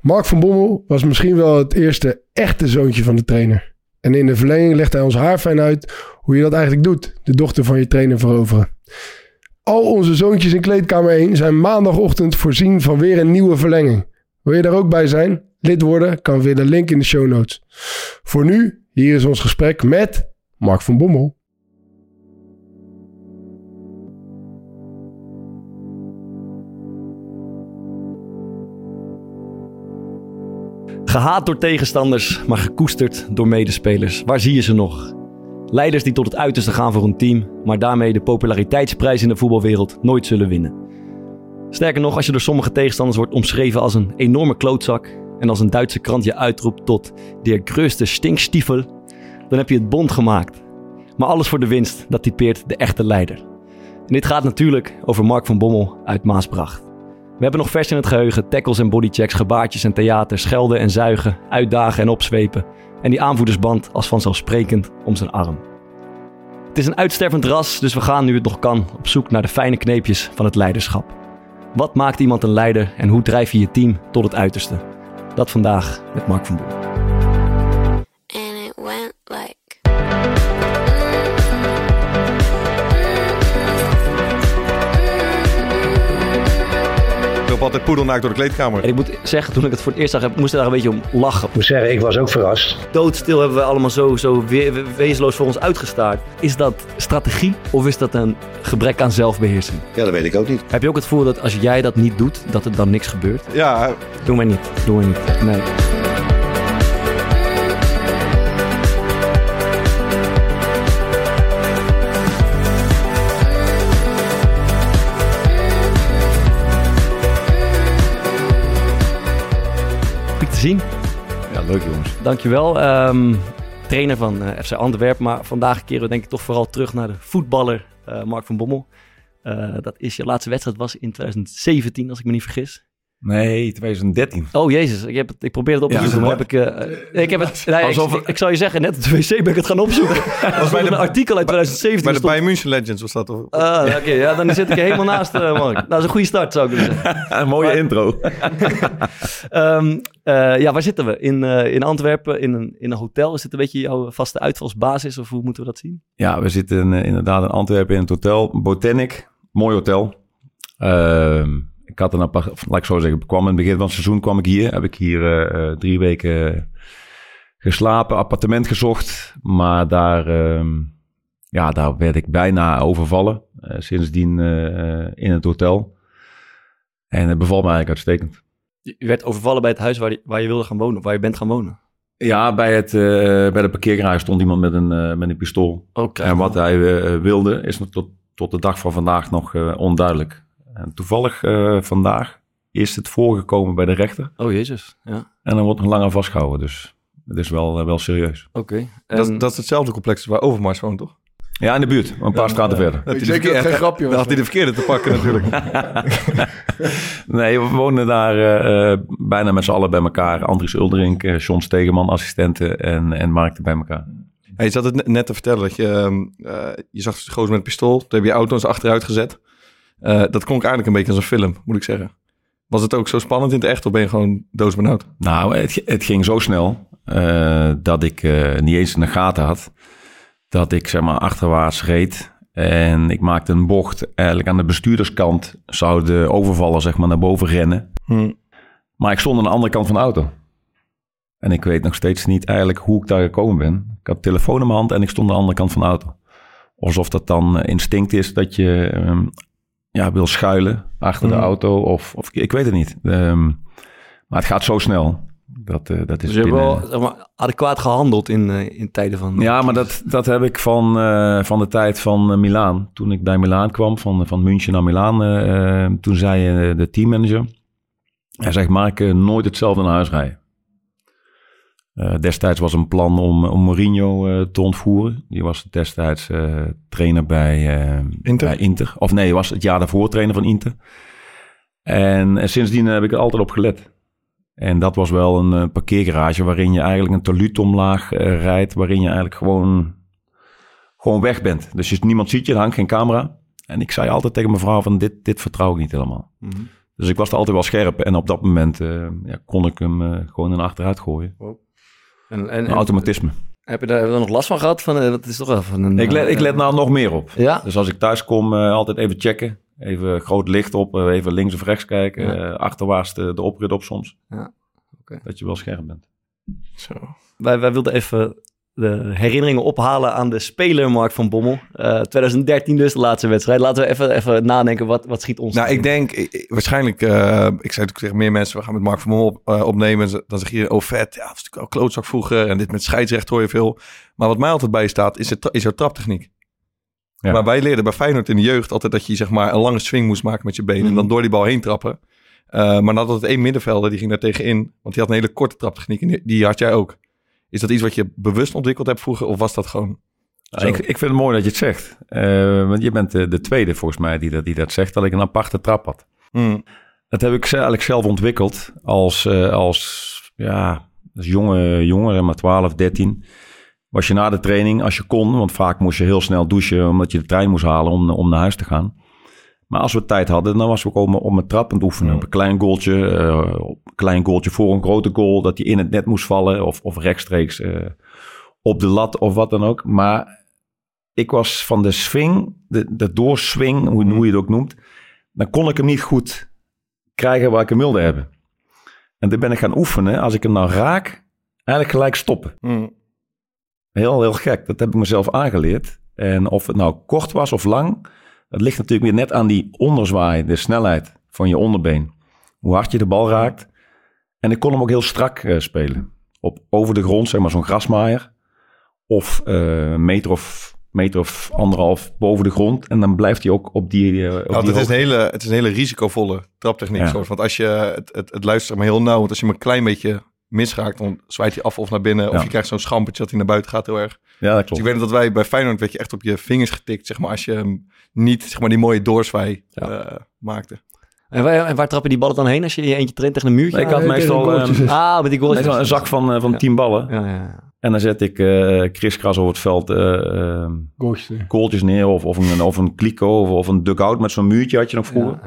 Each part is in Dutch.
Mark van Bommel was misschien wel het eerste echte zoontje van de trainer. En in de verlenging legt hij ons haarfijn uit hoe je dat eigenlijk doet, de dochter van je trainer veroveren. Al onze zoontjes in kleedkamer 1 zijn maandagochtend voorzien van weer een nieuwe verlenging. Wil je daar ook bij zijn? Lid worden kan via de link in de show notes. Voor nu, hier is ons gesprek met Mark van Bommel. Gehaat door tegenstanders, maar gekoesterd door medespelers. Waar zie je ze nog? Leiders die tot het uiterste gaan voor een team, maar daarmee de populariteitsprijs in de voetbalwereld nooit zullen winnen. Sterker nog, als je door sommige tegenstanders wordt omschreven als een enorme klootzak en als een Duitse krant je uitroept tot de grootste stinkstiefel, dan heb je het bond gemaakt. Maar alles voor de winst, dat typeert de echte leider. En dit gaat natuurlijk over Mark van Bommel uit Maasbracht. We hebben nog vers in het geheugen tackles en bodychecks, gebaartjes en theater, schelden en zuigen, uitdagen en opzwepen. En die aanvoerdersband als vanzelfsprekend om zijn arm. Het is een uitstervend ras, dus we gaan nu het nog kan op zoek naar de fijne kneepjes van het leiderschap. Wat maakt iemand een leider en hoe drijf je je team tot het uiterste? Dat vandaag met Mark van Bommel. and it went like altijd poedelnaakt door de kleedkamer. En ik moet zeggen, toen ik het voor het eerst zag, moest ik daar een beetje om lachen. Ik moet zeggen, ik was ook verrast. Doodstil hebben we allemaal zo, zo we- we- wezenloos voor ons uitgestaard. Is dat strategie of is dat een gebrek aan zelfbeheersing? Ja, dat weet ik ook niet. Heb je ook het gevoel dat als jij dat niet doet, dat er dan niks gebeurt? Ja, Doe maar niet. Doe maar niet. Nee. Zien. ja leuk jongens. Dankjewel. Ehm trainer van eh, FC Antwerpen. Maar vandaag keren we denk ik toch vooral terug naar de voetballer eh, Mark van Bommel. Eh, dat is je laatste wedstrijd was in 2017, als ik me niet vergis. Nee, 2013. Oh jezus, ik, heb het, ik probeer het op te Ja, zoeken, maar heb ik, eh, ik heb het. Nee, Alsof- ik, ik zal je zeggen, net op de wc ben ik het gaan opzoeken. Dat was bij de- een artikel uit 2017. Bij de Bayern München Legends was dat. Of, Ah, oké, ja, dan zit ik er helemaal naast, Mark. Nou, dat is een goede start, zou ik willen zeggen. Een mooie Maar- intro. Ehm, eh, ja, waar zitten we? In, in Antwerpen, in een, in een hotel. Is dit een beetje jouw vaste uitvalsbasis, of hoe moeten we dat zien? Ja, we zitten inderdaad in Antwerpen in het hotel. Botanic, mooi hotel. Ehm, ik had een apart, of laat ik zo zeggen, ik kwam in het begin van het seizoen kwam ik hier. Heb ik hier eh, eh, drie weken geslapen, appartement gezocht. Maar daar, ehm, ja, daar werd ik bijna overvallen. Eh, sindsdien in het hotel. En het bevalt me eigenlijk uitstekend. Je werd overvallen bij het huis waar je, waar je wilde gaan wonen, of waar je bent gaan wonen. Ja, bij, het, bij de parkeergarage stond iemand met een, met een pistool. Oké. En wat hij wilde is nog tot, tot de dag van vandaag nog onduidelijk. En toevallig eh, vandaag is het voorgekomen bij de rechter. Oh jezus, ja. En dan wordt nog langer vastgehouden. Dus het is wel, eh, wel serieus. Oké. dat, En- dat is hetzelfde complex waar Overmars woont, toch? Ja, in de buurt. Een paar straten verder. Dat Zeker dat geen grapje was, Dan had hij de verkeerde te pakken natuurlijk. Nee, we wonen daar eh, eh, bijna met z'n allen bij elkaar. Andries Uldering, eh John Stegeman, assistenten en, en Mark bij elkaar. Hey, je zat het net- te vertellen dat je, eh, je zag de gozer met een pistool. Toen heb je auto eens achteruit gezet. Eh, dat klonk eigenlijk een beetje als een film, moet ik zeggen. Was het ook zo spannend in het echt of ben je gewoon doodsbenauwd? Nou, het, het ging zo snel eh, dat ik eh, niet eens in de gaten had. Dat ik zeg maar achterwaarts reed. En ik maakte een bocht. Eigenlijk aan de bestuurderskant zou de overvaller zeg maar naar boven rennen. Hm. Maar ik stond aan de andere kant van de auto. En ik weet nog steeds niet eigenlijk hoe ik daar gekomen ben. Ik had telefoon in mijn hand en ik stond aan de andere kant van de auto. Alsof dat dan instinct is dat je ehm, ja, wil schuilen achter de Mhm. auto. Of, of ik weet het niet. Ehm, maar het gaat zo snel. Dat, eh, dat is Dus je hebt wel zeg maar, adequaat gehandeld in, eh, in tijden van... Ja, maar dat, dat heb ik van, eh, van de tijd van Milaan. Toen ik bij Milaan kwam, van, van München naar Milaan. toen zei de teammanager... Hij zegt, Mark, eh, nooit hetzelfde naar huis rijden. Eh, destijds was een plan om, om Mourinho eh, te ontvoeren. Die was destijds eh, trainer bij, Inter? bij Inter. Of nee, was het jaar daarvoor trainer van Inter. En, eh, sindsdien heb ik er altijd op gelet. En dat was wel een parkeergarage waarin je eigenlijk een talud omlaag rijdt. Waarin je eigenlijk gewoon, gewoon weg bent. Dus je, niemand ziet je, er hangt geen camera. En ik zei altijd tegen mijn vrouw van dit, dit vertrouw ik niet helemaal. Mhm. Dus ik was er altijd wel scherp. En op dat moment ja, kon ik hem gewoon in achteruit gooien. En, en, automatisme. heb je daar, heb je daar nog last van gehad? Van, eh, dat is toch wel van een... Ik let, ik eh, let nou nog meer op. Ja? Dus als ik thuis kom, eh, altijd even checken. Even groot licht op, even links of rechts kijken. Ja. achterwaarts de, de oprit op soms. Ja, oké. Dat je wel scherp bent. Zo. Wij, wij wilden even de herinneringen ophalen aan de speler Mark van Bommel. Eh, 2013 dus, de laatste wedstrijd. Laten we even, even nadenken, wat, wat schiet ons? Nou, ik denk, ik- ik- waarschijnlijk, eh, ik zei natuurlijk tegen meer mensen, we gaan met Mark van op, eh, opnemen. Dan zeg je, oh vet, ja, dat was natuurlijk al klootzak vroeger. En dit met scheidsrecht hoor je veel. Maar wat mij altijd bijstaat, is, het, tra- is jouw traptechniek. Ja. Maar wij leerden bij Feyenoord in de jeugd altijd dat je zeg maar een lange swing moest maken met je benen. En dan door die bal heen trappen. Eh, maar dan had het één middenvelder, die ging daar tegenin. Want die had een hele korte traptechniek en die, die had jij ook. Is dat iets wat je bewust ontwikkeld hebt vroeger? Of was dat gewoon... Nou, ik, ik vind het mooi dat je het zegt. Eh, want je bent de, de tweede volgens mij die dat, die dat zegt. Dat ik een aparte trap had. Hmm. Dat heb ik eigenlijk zelf ontwikkeld als, eh, als, ja, als jonge jongen, maar 12, 13. Was je na de training, als je kon, want vaak moest je heel snel douchen omdat je de trein moest halen om, om naar huis te gaan. Maar als we tijd hadden, dan was we mijn- op mijn trap aan het oefenen. Een klein goaltje, op een klein goaltje voor een grote goal, dat die in het net moest vallen of, of rechtstreeks eh, op de lat of wat dan ook. Maar ik was van de swing, de, de doorswing, hoe, hoe je het ook noemt, dan kon ik hem niet goed krijgen waar ik hem wilde hebben. En toen ben ik gaan oefenen. Als ik hem nou raak, eigenlijk gelijk stoppen. Hmm. Heel, heel gek. Dat heb ik mezelf aangeleerd. En of het nou kort was of lang, dat ligt natuurlijk weer net aan die onderzwaai, de snelheid van je onderbeen. Hoe hard je de bal raakt. En ik kon hem ook heel strak eh, spelen. Op, over de grond, zeg maar zo'n grasmaaier. Of eh, een meter of, meter of anderhalf boven de grond. En dan blijft hij ook op die, eh, op Want die het, is een hele, het is een hele risicovolle traptechniek. Ja. Soort. Want als je, het, het, het luistert maar heel nauw. Want als je hem een klein beetje misraakt, dan zwaait hij af of naar binnen. Of je krijgt zo'n schampertje dat hij naar buiten gaat heel erg. Ja, dat Dus klopt. ik weet nog dat wij bij Feyenoord werd je echt op je vingers getikt. Zeg maar als je hem niet, zeg maar die mooie doorzwaai Ja. eh, maakte. En, waar, en waar trappen die ballen dan heen als je eentje traint tegen een muurtje? Ik had Ja, meestal ehm, Ah, met die goaltjes. meestal een zak van, eh, van Ja. tien ballen. Ja, ja, ja. En dan zet ik eh kriskras over het veld eh ehm, kooltjes neer of, of een, of een kliko of, of een dugout met zo'n muurtje had je nog vroeger.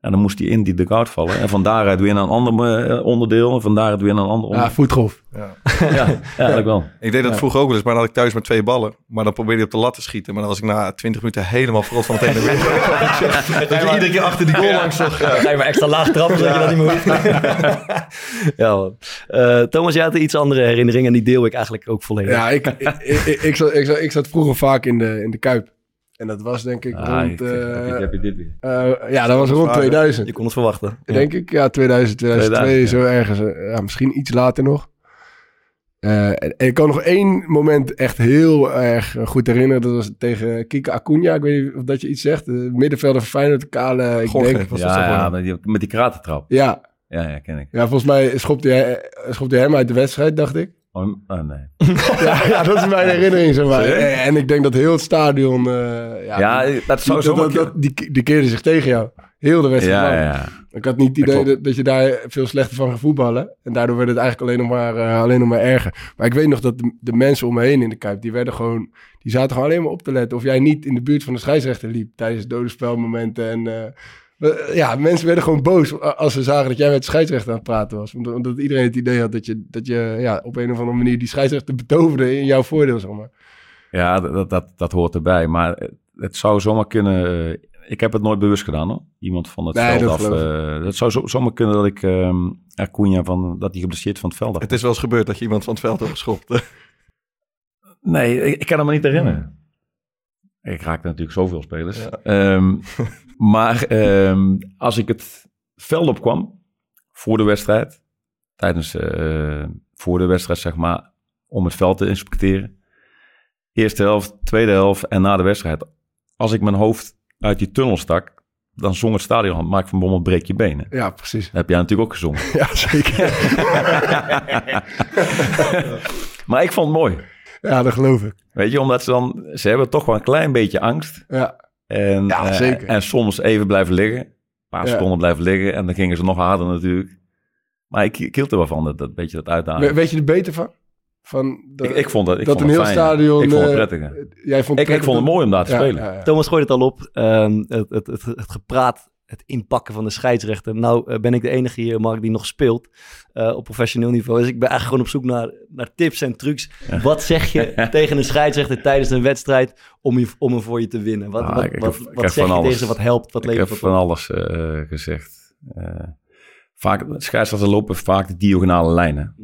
Ja, ja, ja. En dan moest hij in die dugout vallen. En van daaruit weer naar een ander eh, onderdeel. En van daaruit weer naar een ander Ja, onderdeel. voetgolf. Ja. Ja, ja, eigenlijk wel. Ik deed dat vroeger ook wel eens, maar dan had ik thuis maar twee ballen. Maar dan probeerde je op de lat te schieten. Maar dan was ik na 20 minuten helemaal verrot van het heen en weer. Dat je iedere keer achter die goal langs zag. Je maar extra laag trappen, zodat je dat niet meer hoeft. ja, man. Eh, Thomas, jij had iets andere herinneringen en die deel ik eigenlijk ook volledig. Ja, ik, ik, ik, ik, zat, ik, zat, ik zat vroeger vaak in de, in de Kuip. En dat was denk ik Ah, rond... ik- eh, heb je- heb je dit weer. eh, ja, dat was rond Vader. 2000. Je kon het verwachten. Denk ik. Ja, 2000, 2002, 2000, zo ergens. eh, Ja, misschien iets later nog. Eh, en, en ik kan nog één moment echt heel erg goed herinneren. Dat was tegen Kika Acuna. Ik weet niet of dat je iets zegt. De middenvelder van Feyenoord, de kale, ik denk. was dat Ja, zo ja met, die, met die kratentrap. Ja, Ja, ja, ken ik. ja, volgens mij schopte hij, schopte hij hem uit de wedstrijd, dacht ik. Oh, oh, nee. ja, ja, dat is mijn herinnering, zeg maar. En, ik denk dat heel het stadion... eh, ja, Ja, dat zou zo dat, dat- die, die keerde zich tegen jou. Heel de wedstrijd Ja, ja. Ik had niet het idee dat, dat je daar veel slechter van gaat voetballen. En daardoor werd het eigenlijk alleen nog maar, eh, alleen nog maar erger. Maar ik weet nog dat de, de mensen om me heen in de Kuip, die werden gewoon... Die zaten gewoon alleen maar op te letten of jij niet in de buurt van de scheidsrechter liep tijdens dode spelmomenten. En eh, ja, mensen werden gewoon boos als ze zagen dat jij met de scheidsrechter aan het praten was. Omdat, omdat iedereen het idee had dat je, dat je ja, op een of andere manier die scheidsrechter betoverde in jouw voordeel, zeg maar. Ja, dat, dat, dat hoort erbij. Maar het- zou zomaar kunnen... eh, Ik heb het nooit bewust gedaan hoor. Iemand van het Nee, veld dat af. eh, dat zou zo, zomaar kunnen dat ik... ehm, Acuna van, dat hij geblesseerd van het veld af. Het is wel eens gebeurd dat je iemand van het veld hebt geschopt. Nee, ik, ik kan het me niet herinneren. Ik raakte natuurlijk zoveel spelers. Ehm, maar ehm, als ik het veld op kwam voor de wedstrijd, tijdens eh, voor de wedstrijd zeg maar, om het veld te inspecteren. Eerste helft, tweede helft en na de wedstrijd. Als ik mijn hoofd uit die tunnel stak, dan zong het stadion, maak van Bommel breek je benen. Ja, precies. Dat heb jij natuurlijk ook gezongen. Ja, zeker. maar ik vond het mooi. Ja, dat geloof ik. Weet je, omdat ze dan, ze hebben toch wel een klein beetje angst. Ja, En, Ja, eh, zeker. en soms even blijven liggen. Een paar Ja. seconden blijven liggen. En dan gingen ze nog harder natuurlijk. Maar ik, ik hield er wel van, dat, dat beetje dat uitdagen. We- weet je er beter van? van de- ik, ik vond dat, ik dat vond een het heel fijn. stadion... Ik vond het eh, prettig. Jij vond Ik, ik vond het mooi om daar te Ja, spelen. ja, ja. Thomas gooit het al op. Ehm, het, het, het, het gepraat, het inpakken van de scheidsrechter. Nou eh, ben ik de enige hier, Mark, die nog speelt eh, op professioneel niveau. Dus ik ben eigenlijk gewoon op zoek naar, naar tips en trucs. Wat zeg je tegen een scheidsrechter tijdens een wedstrijd om, je, om hem voor je te winnen? Wat, Ah, wat, ik- wat, ik zeg van je alles. tegen ze? Wat helpt? Wat ik heb levert van op? alles eh, gezegd. Eh, vaak, scheidsrechters lopen vaak de diagonale lijnen.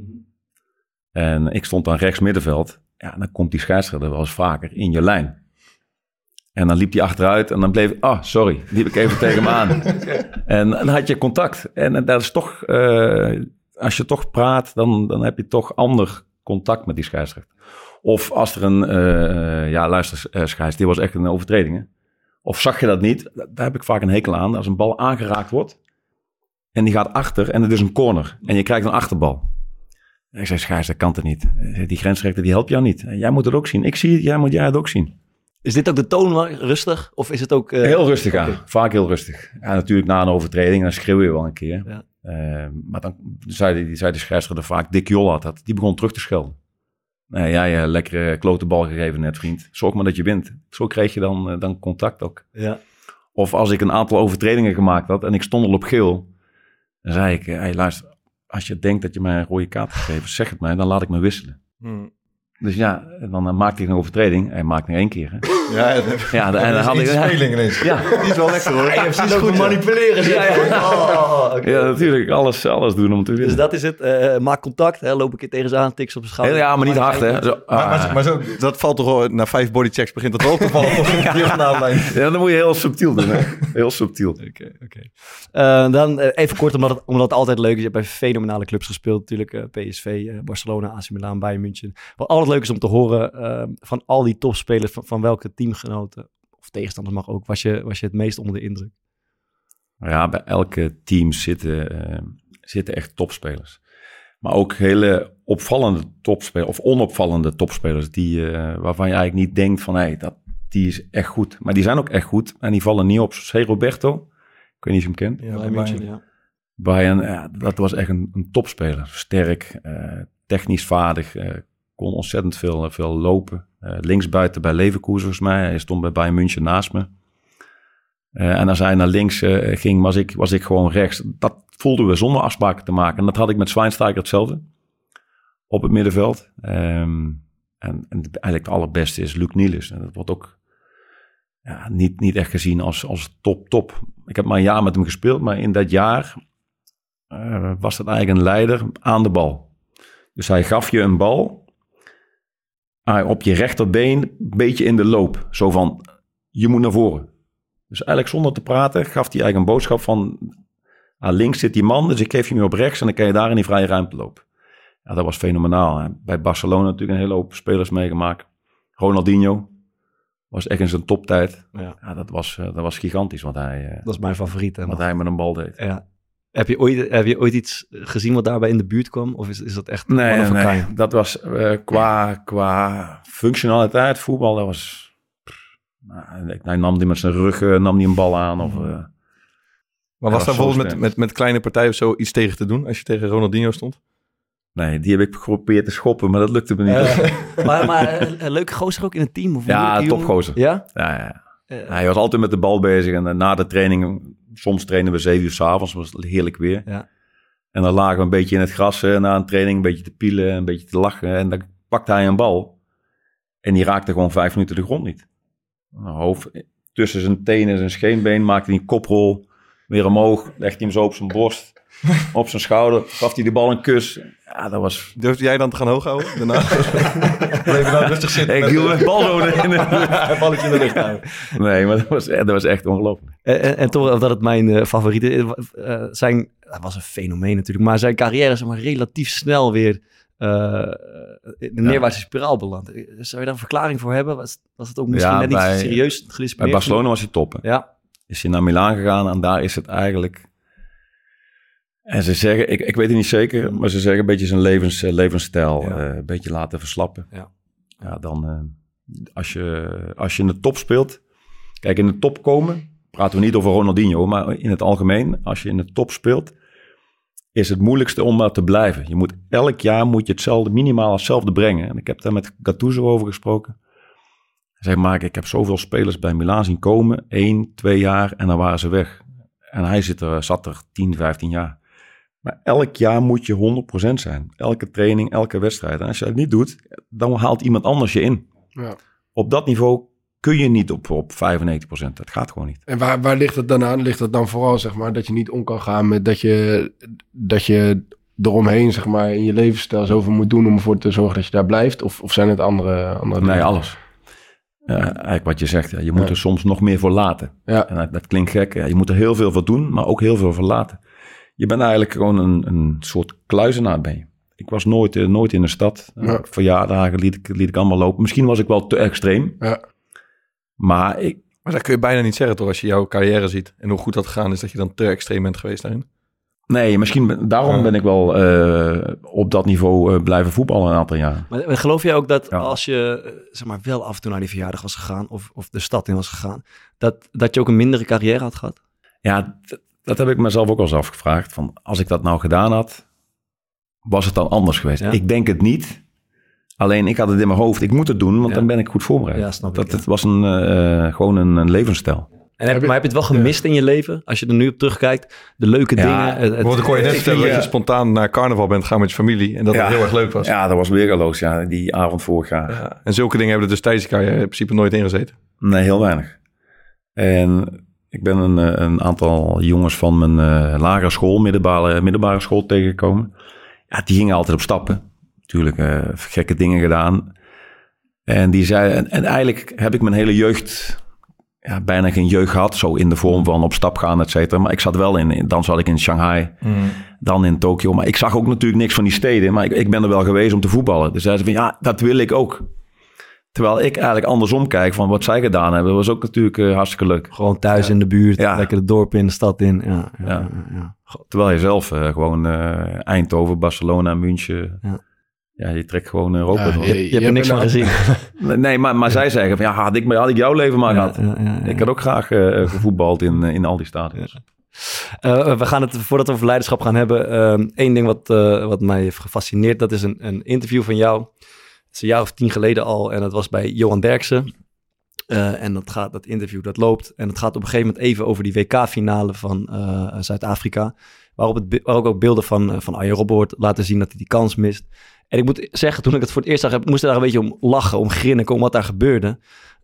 En ik stond dan rechts middenveld. Ja, dan komt die scheidsrechter wel eens vaker in je lijn. En dan liep hij achteruit en dan bleef. Ah, sorry, liep ik even tegen hem aan. En dan had je contact. En dat is toch... eh, als je toch praat, dan, dan heb je toch ander contact met die scheidsrechter. Of als er een... eh, ja, luister, uh, scheids, dit was echt een overtreding. hè. Of zag je dat niet? Daar heb ik vaak een hekel aan. Als een bal aangeraakt wordt en die gaat achter en het is een corner en je krijgt een achterbal. En ik zei, scheids, dat kan het niet. Eh, Die grensrechter die helpt jou niet. Jij moet het ook zien. Ik zie het, jij moet jij het ook zien. Is dit ook de toon rustig? Of is het ook... eh, Heel rustig aan. Vaak heel rustig. Ja, natuurlijk na een overtreding, dan schreeuw je wel een keer. Ja. Eh, maar dan zei de, zei de scheidsrechter vaak, Dick Jol had dat. Die begon terug te schelden. Nee, jij uh, lekkere klote bal gegeven net, vriend. Zorg maar dat je wint. Zo kreeg je dan, uh, dan contact ook. Ja. Of als ik een aantal overtredingen gemaakt had en ik stond al op geel, dan zei ik, hey, luister, als je denkt dat je mij een rode kaart gegeven, zeg het mij, dan laat ik me wisselen. Hmm. Dus ja, dan uh, maakte ik een overtreding. Hij maakte nog één keer. Hè? Ja, ja, en dan had ik... speling ineens. Ja. Die is wel lekker hoor. Ja, je hebt precies goed manipuleren. Ja, ja. Oh, okay. ja, natuurlijk. Alles, alles doen om te winnen. Dus dat is het. Uh, maak contact. Hè, loop ik er tegen ze aan, tik ze op de schouder. Ja, maar niet hard hè. Zo, ah. maar, maar, maar zo, dat valt toch wel, na vijf bodychecks begint dat wel te vallen. Ja. ja, dan moet je heel subtiel doen. Hè? Heel subtiel. Oké, okay, oké. Okay. Uh, dan uh, even kort, omdat het, omdat het altijd leuk is. Je hebt bij fenomenale clubs gespeeld. Natuurlijk uh, PSV, Barcelona, AC Milan, Bayern München. Wat altijd leuk is om te horen van al die topspelers. Van, van welke teamgenoten of tegenstanders mag ook. Was je, was je het meest onder de indruk? Ja, bij elke team zitten, uh, zitten echt topspelers. Maar ook hele opvallende topspelers of onopvallende topspelers die, uh, waarvan je eigenlijk niet denkt van hey, dat, die is echt goed. Maar die zijn ook echt goed en die vallen niet op. Zoals Roberto, ik weet niet of je hem kent. Ja, bij ja. Bayern, ja, dat was echt een, een topspeler. Sterk, uh, technisch vaardig, uh, kon ontzettend veel, veel lopen. Uh, linksbuiten bij Leverkusen volgens mij. Hij stond bij Bayern München naast me. Uh, en als hij naar links ging, was ik, was ik gewoon rechts. Dat voelden we zonder afspraken te maken. En dat had ik met Zwijnsteiger hetzelfde. Op het middenveld. Um, en, en eigenlijk het allerbeste is Luc Niels. En dat wordt ook ja, niet, niet echt gezien als, als top, top. Ik heb maar een jaar met hem gespeeld. Maar in dat jaar was dat eigenlijk een leider aan de bal. Dus hij gaf je een bal op je rechterbeen, een beetje in de loop. Zo van, je moet naar voren. Dus eigenlijk zonder te praten gaf hij eigenlijk een boodschap van... Ah, links zit die man, dus ik geef je hem op rechts... en dan kan je daar in die vrije ruimte lopen. Ja, dat was fenomenaal. Hè. Bij Barcelona natuurlijk een hele hoop spelers meegemaakt. Ronaldinho was echt in zijn toptijd. Ja. ja dat, was, uh, dat was gigantisch wat hij... Uh, dat is mijn favoriet. Hè, wat hij met een bal deed. Ja. Heb je, ooit, heb je ooit iets gezien wat daarbij in de buurt kwam? Of is, is dat echt... Nee, nee dat was uh, qua, qua functionaliteit, voetbal, dat was... Nou, hij nam die met zijn rug uh, nam die een bal aan. Of, uh, maar was daar bijvoorbeeld met, met, met kleine partijen of zo iets tegen te doen als je tegen Ronaldinho stond? Nee, die heb ik geprobeerd te schoppen, maar dat lukte me niet. Uh, maar maar een leuke gozer ook in het team? Of ja, topgozer. Ja? Ja, ja. Uh, hij was altijd met de bal bezig en na de training, soms trainen we zeven uur s'avonds, was het heerlijk weer. Ja. En dan lagen we een beetje in het gras uh, na een training, een beetje te pielen, een beetje te lachen. En dan pakte hij een bal en die raakte gewoon vijf minuten de grond niet. Hoofd, tussen zijn tenen en zijn scheenbeen maakte hij een koprol, weer omhoog, legde hij hem zo op zijn borst. op zijn schouder. Gaf hij de bal een kus. Ja, dat was... Durfde jij dan te gaan hoog houden? Daarna? Bleef je dan rustig zitten? Ik hield met bal zo in de balletje in de lucht houden. Nee, maar dat was, dat was echt ongelooflijk. En, en, en toch, omdat het mijn eh, favoriete is, eh, zijn, dat was een fenomeen natuurlijk, maar zijn carrière is maar relatief snel weer eh, in de neerwaartse spiraal beland. Zou je daar een verklaring voor hebben? Was, was het ook misschien Ja, net niet bij- serieus Bij gedisciplineerd? Barcelona was hij top. hè. Ja, Is hij naar Milaan gegaan en daar is het eigenlijk... En ze zeggen, ik, ik weet het niet zeker, maar ze zeggen een beetje zijn levens, eh, levensstijl Ja. eh, een beetje laten verslappen. Ja. Ja, dan eh, als, je, als je in de top speelt... Kijk, in de top komen, praten we niet over Ronaldinho, maar in het algemeen, als je in de top speelt, is het moeilijkste om daar te blijven. Je moet elk jaar moet je hetzelfde, minimaal hetzelfde brengen. En ik heb daar met Gattuso over gesproken. Hij zei, maar ik heb zoveel spelers bij Milaan zien komen, één, twee jaar, en dan waren ze weg. En hij zit er, zat er 10, 15 jaar. Maar elk jaar moet je 100% zijn. Elke training, elke wedstrijd. En als je dat niet doet, dan haalt iemand anders je in. Ja. Op dat niveau kun je niet op, op 95%. Dat gaat gewoon niet. En waar, waar ligt het dan aan? Ligt het dan vooral, zeg maar, dat je niet om kan gaan met dat je, dat je eromheen, zeg maar, in je levensstijl zoveel moet doen om ervoor te zorgen dat je daar blijft? Of, of zijn het andere, andere Nee, dingen? alles. Ja, eigenlijk wat je zegt, ja, je moet Ja. er soms nog meer voor laten. Ja. En dat, dat klinkt gek. Je moet er heel veel voor doen, maar ook heel veel voor laten. Je bent eigenlijk gewoon een, een soort kluizenaar ben je. Ik was nooit, eh, nooit in de stad. Ja. Verjaardagen liet ik, liet ik allemaal lopen. Misschien was ik wel te extreem. Ja. Maar ik, Maar dat kun je bijna niet zeggen toch, als je jouw carrière ziet. En hoe goed dat gegaan is, dat je dan te extreem bent geweest daarin. nee, misschien ben- daarom ben ik wel eh, op dat niveau eh, blijven voetballen een aantal jaar. maar geloof jij ook dat Ja. als je eh, zeg maar, wel af en toe naar die verjaardag was gegaan, of, of de stad in was gegaan, dat, dat je ook een mindere carrière had gehad? Ja, dat heb ik mezelf ook al eens afgevraagd. Van als ik dat nou gedaan had, was het dan anders geweest? Ja. Ik denk het niet. Alleen ik had het in mijn hoofd. Ik moet het doen, want Ja. dan ben ik goed voorbereid. Ja, snap ik, dat, ja. Het was een, eh, gewoon een, een levensstijl. En heb, Heb je- maar heb je het wel gemist in je leven? Als je er nu op terugkijkt, de leuke Ja, dingen. het- het- kon je net vertellen dat je ja. spontaan naar carnaval bent gaan met je familie. En dat Ja. het heel erg leuk was. Ja, dat was weergaloos, ja, die avond vorig jaar. Ja. En zulke dingen hebben er dus tijdens je in principe nooit ingezeten. Nee, heel weinig. En ik ben een, eh, een aantal jongens van mijn eh, lagere school, middelbare, middelbare school tegengekomen. Ja, die gingen altijd op stappen. Natuurlijk eh, gekke dingen gedaan. En die zei, en, en eigenlijk heb ik mijn hele jeugd ja, bijna geen jeugd gehad. Zo in de vorm van op stap gaan, et cetera. Maar ik zat wel in, in- dan zat ik in Shanghai, dan in Tokio. Maar ik zag ook natuurlijk niks van die steden. Maar ik, ik ben er wel geweest om te voetballen. Dus zei ze van, ja, dat wil ik ook. Terwijl ik eigenlijk andersom kijk van wat zij gedaan hebben. was ook natuurlijk eh, hartstikke leuk. Gewoon thuis in de buurt, Ja. lekker het dorp in, de stad in. Ja, ja, Ja. ja, ja. Terwijl je zelf eh, gewoon eh, Eindhoven, Barcelona, München... Ja. Ja, je trekt gewoon Europa Ja, door. Je, je hebt er niks van gezien. Nee, maar, maar zij zeggen van ja, had ik, had ik jouw leven maar Ja, gehad. ja, ja, ja. Ik had ook graag eh, gevoetbald in, in al die stadions. Eh, we gaan het, voordat we over leiderschap gaan hebben, ehm, één ding wat, eh, wat mij heeft gefascineerd, dat is een, een interview van jou. Is een jaar of tien geleden al en dat was bij Johan Derksen. Eh, en dat, gaat, dat interview dat loopt en het gaat op een gegeven moment even over die WK-finale van eh, Zuid-Afrika. Waarop, het, waar ook, beelden van, eh, van Arjen Robben wordt laten zien dat hij die kans mist. En ik moet zeggen, toen ik het voor het eerst zag, moest ik daar een beetje om lachen, om grinniken, om wat daar gebeurde.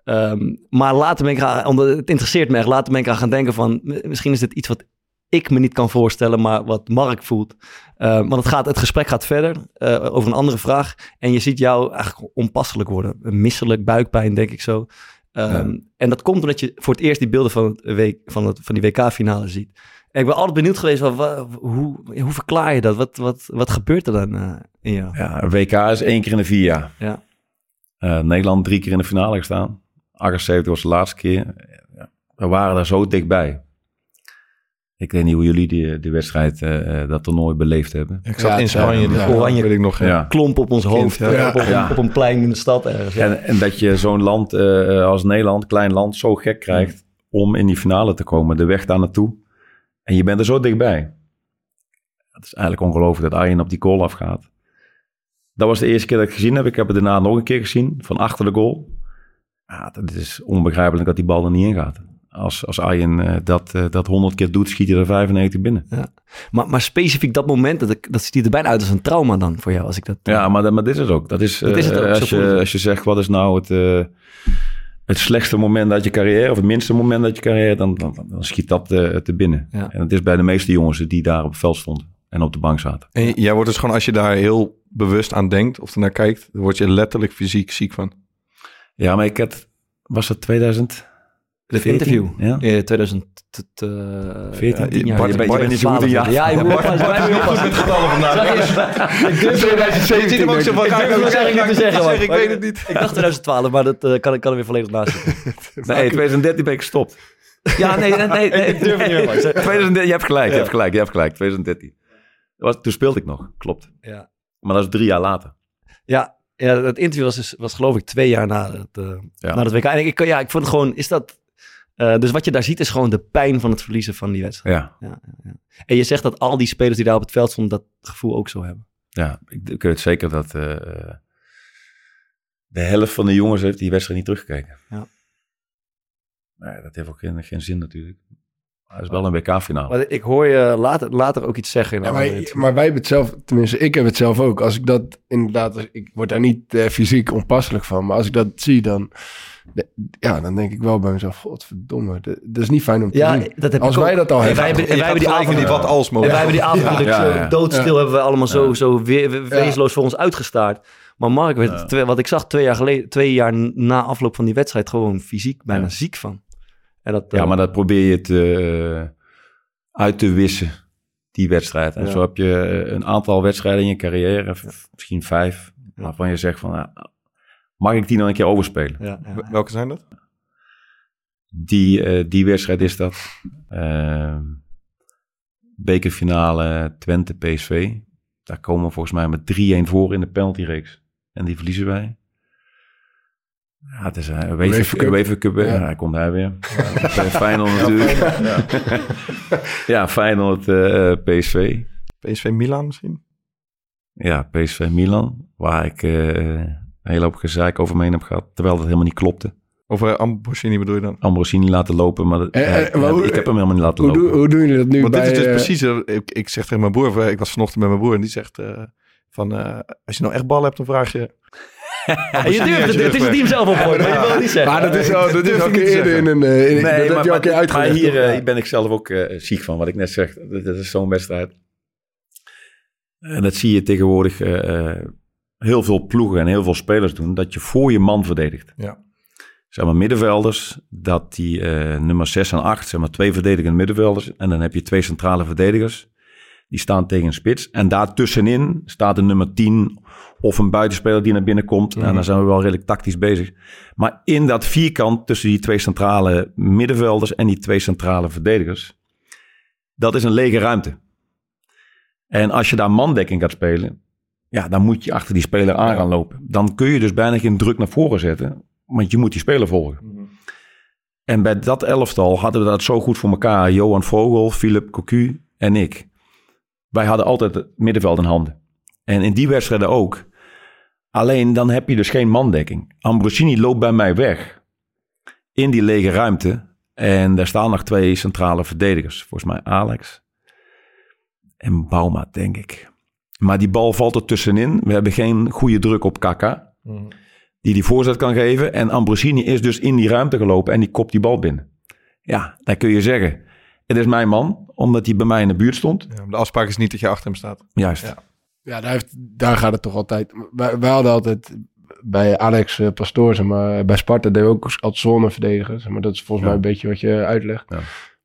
Ehm, maar later ben ik, eraan- omdat het interesseert me echt, later ben ik aan gaan denken van, misschien is dit iets wat ik me niet kan voorstellen, maar wat Mark voelt. Eh, want het, gaat, het gesprek gaat verder eh, over een andere vraag. En je ziet jou eigenlijk onpasselijk worden. Misselijk, buikpijn, denk ik zo. Ehm, En dat komt omdat je voor het eerst die beelden van, het week, van, het, van die WK-finale ziet. En ik ben altijd benieuwd geweest, van, wa- hoe, hoe verklaar je dat? Wat, wat, wat gebeurt er dan eh, in jou? Ja, een WK is één keer in de vier jaar. Ja. Nederland drie keer in de finale gestaan. 78 was de laatste keer. We waren daar zo dichtbij. Ik weet niet hoe jullie die, die wedstrijd, eh, eh, dat toernooi beleefd hebben. Ik zat Ja, in Spanje. ja, ja. Oranje weet ik nog. Ja. Klomp op ons hoofd, ja. eh, op, op, Ja. op een plein in de stad ergens. Ja. En, en dat je zo'n land eh, als Nederland, klein land, zo gek krijgt om in die finale te komen. De weg daar naartoe. En je bent er zo dichtbij. Het is eigenlijk ongelooflijk dat Arjen op die goal afgaat. Dat was de eerste keer dat ik gezien heb. Ik heb het daarna nog een keer gezien, van achter de goal. Ja, het is onbegrijpelijk dat die bal er niet in gaat. Als, als Arjen eh, dat, eh, dat 100 keer doet, schiet hij er 95 binnen. Maar, maar specifiek dat moment, dat, ik- dat ziet er bijna uit als een trauma dan voor jou. Als ik dat, Ja, maar, dat- maar dit is het ook. Dat is, Dat is het eh, ook, als, je, als je zegt, wat is nou het, het slechtste moment uit je carrière, of het minste moment uit je carrière, dan, dan, dan schiet dat eh, te binnen. Ja. En het is bij de meeste jongens die daar op het veld stonden en op de bank zaten. En jij wordt dus gewoon, als je daar heel bewust aan denkt of ernaar kijkt, dan word je letterlijk fysiek ziek van. Ja, maar ik had, was dat 2000? 14? interview. Ja. Ja, 2000... eh, 14? ja, tien jaar Bart- je, zo goed in ja. Ja, je moet oppassen. Wij moeten oppassen. Ik durf 2017 zit hem ook zo van, Ik ik durf het zeggen, te ik weet het niet. Ik dacht 2012, maar dat eh, kan, ik kan er weer volledig naast. Nee, 2013 ben ik gestopt. Ja, nee, nee, nee. nee, Ik durf het niet meer, man. 2013, je hebt gelijk, je hebt gelijk, je hebt gelijk. 2013. Dat was, toen speelde ik nog, klopt. Ja. Maar dat is drie jaar later. Ja, ja, dat interview was, dus, was geloof ik twee jaar na het, eh Ja. na het WK. En ik, ik- ja, ik vond het gewoon, is dat... eh, dus wat je daar ziet is gewoon de pijn van het verliezen van die wedstrijd. Ja, En je zegt dat al die spelers die daar op het veld stonden dat gevoel ook zo hebben. ja ik, ik weet zeker dat eh, de helft van de jongens heeft die wedstrijd niet teruggekeken. Ja. Nee, dat heeft ook geen, geen zin natuurlijk. Maar het is wel een WK-finale. Maar ik hoor je later, later ook iets zeggen. in Ja, maar, maar wij hebben het zelf, tenminste, ik heb het zelf ook. Als ik dat inderdaad, ik word daar niet eh, fysiek onpasselijk van, maar als ik dat zie, dan, de- ja, dan denk ik wel bij mezelf, godverdomme, dat, dat is niet fijn om te Ja, zien. dat heb Als ik ook. wij dat al En hebben. wij hebben, en wij hebben die avond, die wat als en moment. wij hebben die avond Ja. Ja, ja, ja. doodstil hebben we allemaal zo, Ja. zo we- we- wezenloos voor ons uitgestaard. Maar Mark werd, Ja. twee- wat ik zag twee jaar, geleden, twee jaar na afloop van die wedstrijd, gewoon fysiek bijna Ja. ziek van. En dat, Ja, eh, maar dat probeer je te, eh, uit te wissen, die wedstrijd. En Ja. zo heb je eh, een aantal wedstrijden in je carrière, misschien vijf, Ja. waarvan je zegt van, nou, mag ik die nog een keer overspelen? ja, ja, ja. Welke zijn dat? Die, eh, die wedstrijd is dat. Ehm, bekerfinale Twente PSV. Daar komen we volgens mij met 3-1 voor in de penaltyreeks. En die verliezen wij. Ja, het is een UEFA UEFA Cup. Cup ja. Hij komt hij weer. Ja, Feyenoord natuurlijk. Ja, ja Feyenoord eh, PSV. PSV Milan misschien? Ja, PSV Milan. Waar ik eh, een hele hoop gezeik over me heen heb gehad. Terwijl dat helemaal niet klopte. Of uh, Ambrosini bedoel je dan? Ambrosini laten lopen, maar, dat- Eh, eh, ja, maar hoe- ik heb hem helemaal niet laten Hoe, lopen. hoe doen jullie dat nu Want bij... dit is dus eh, precies, eh, ik, ik zeg tegen mijn broer, ik was vanochtend met mijn broer en die zegt eh, van, eh, als je nou echt bal hebt, dan vraag je... Ja, je durft het, het is het team zelf opgooien, maar je wil het niet zeggen. Maar dat is al, dat is al een keer niet eerder in een... eh, in, dat heb je keer maar hier, eh, Ja. hier ben ik zelf ook eh, ziek van, wat ik net zeg. Dat, dat is zo'n wedstrijd. En dat zie je tegenwoordig eh, eh, heel veel ploegen en heel veel spelers doen, dat je voor je man verdedigt. Ja. Zeg maar middenvelders, dat die eh, nummer 6 en 8, zeg maar twee verdedigende middenvelders. En dan heb je twee centrale verdedigers. Die staan tegen een spits. En daartussenin staat een nummer 10 of een buitenspeler die naar binnen komt. En dan zijn we wel redelijk tactisch bezig. Maar in dat vierkant tussen die twee centrale middenvelders en die twee centrale verdedigers, dat is een lege ruimte. En als je daar mandekking gaat spelen, ja, dan moet je achter die speler aan gaan lopen. Dan kun je dus bijna geen druk naar voren zetten, want je moet die speler volgen. En bij dat elftal hadden we dat zo goed voor elkaar. Johan Vogel, Philip Cocu en ik. Wij hadden altijd het middenveld in handen. En in die wedstrijden ook. Alleen dan heb je dus geen mandekking. Ambrosini loopt bij mij weg. In die lege ruimte. En daar staan nog twee centrale verdedigers. Volgens mij Alex en Bauma, denk ik. Maar die bal valt er tussenin. We hebben geen goede druk op Kaka. Die die voorzet kan geven. En Ambrosini is dus in die ruimte gelopen en die kopt die bal binnen. Ja, dan kun je zeggen. Het is mijn man, omdat hij bij mij in de buurt stond. Ja, de afspraak is niet dat je achter hem staat. Juist. Ja. Ja, daar, heeft, daar gaat het toch altijd. Wij, wij hadden altijd bij Alex uh, Pastoor, zeg maar, bij Sparta deden we ook altijd zonneverdedigers. Zeg maar dat is volgens Ja. mij een beetje wat je uitlegt. Ja.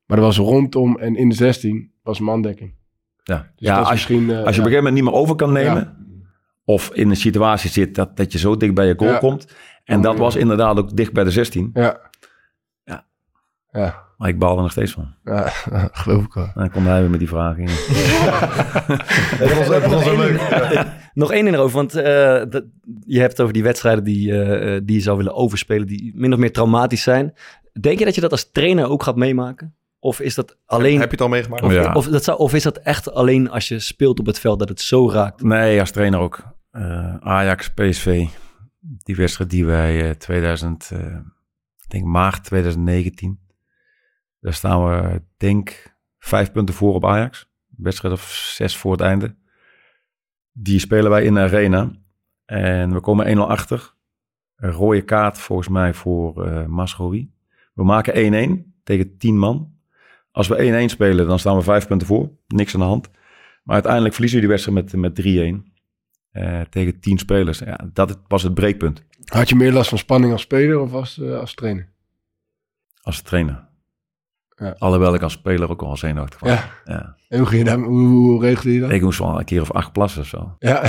Maar er was rondom en in de 16 was mandekking. Ja, Dus ja dat als, je, eh, als je op een gegeven moment niet meer over kan nemen. Of in een situatie zit dat, dat je zo dicht bij je goal Ja. komt. En dat was inderdaad ook dicht bij de 16. Ja. Ja. Ja, Maar ik baal er nog steeds van. ja geloof ik wel. En dan komt hij weer met die vraag in. Begon zo leuk. Nog één ding erover, want eh, dat, je hebt het over die wedstrijden die, eh, eh, die je zou willen overspelen, die min of meer traumatisch zijn. Denk je dat je dat als trainer ook gaat meemaken? Of is dat alleen... Heb je het al meegemaakt? Of, Ja. of, dat zou, of is dat echt alleen als je speelt op het veld dat het zo raakt? Nee, als trainer ook. Eh, Ajax, PSV. Die wedstrijd die wij eh 2000, eh, ik denk maart 2019. Daar staan we, denk vijf punten voor op Ajax. Wedstrijd of zes voor het einde. Die spelen wij in de arena. En we komen 1-0 achter. Een rode kaart volgens mij voor eh Masrowi. We maken 1-1 tegen 10 man. Als we 1-1 spelen, dan staan we vijf punten voor. Niks aan de hand. Maar uiteindelijk verliezen we die wedstrijd met, met 3-1. eh, tegen 10 spelers. Ja, dat was het breekpunt Had je meer last van spanning als speler of als, eh, als trainer? als trainer. Ja. Alhoewel ik als speler ook al zenuwachtig was. Ja. Ja. En hoe, ging je daar, hoe, hoe regelde je dat? Ik moest wel een keer of acht plassen of zo. Ja,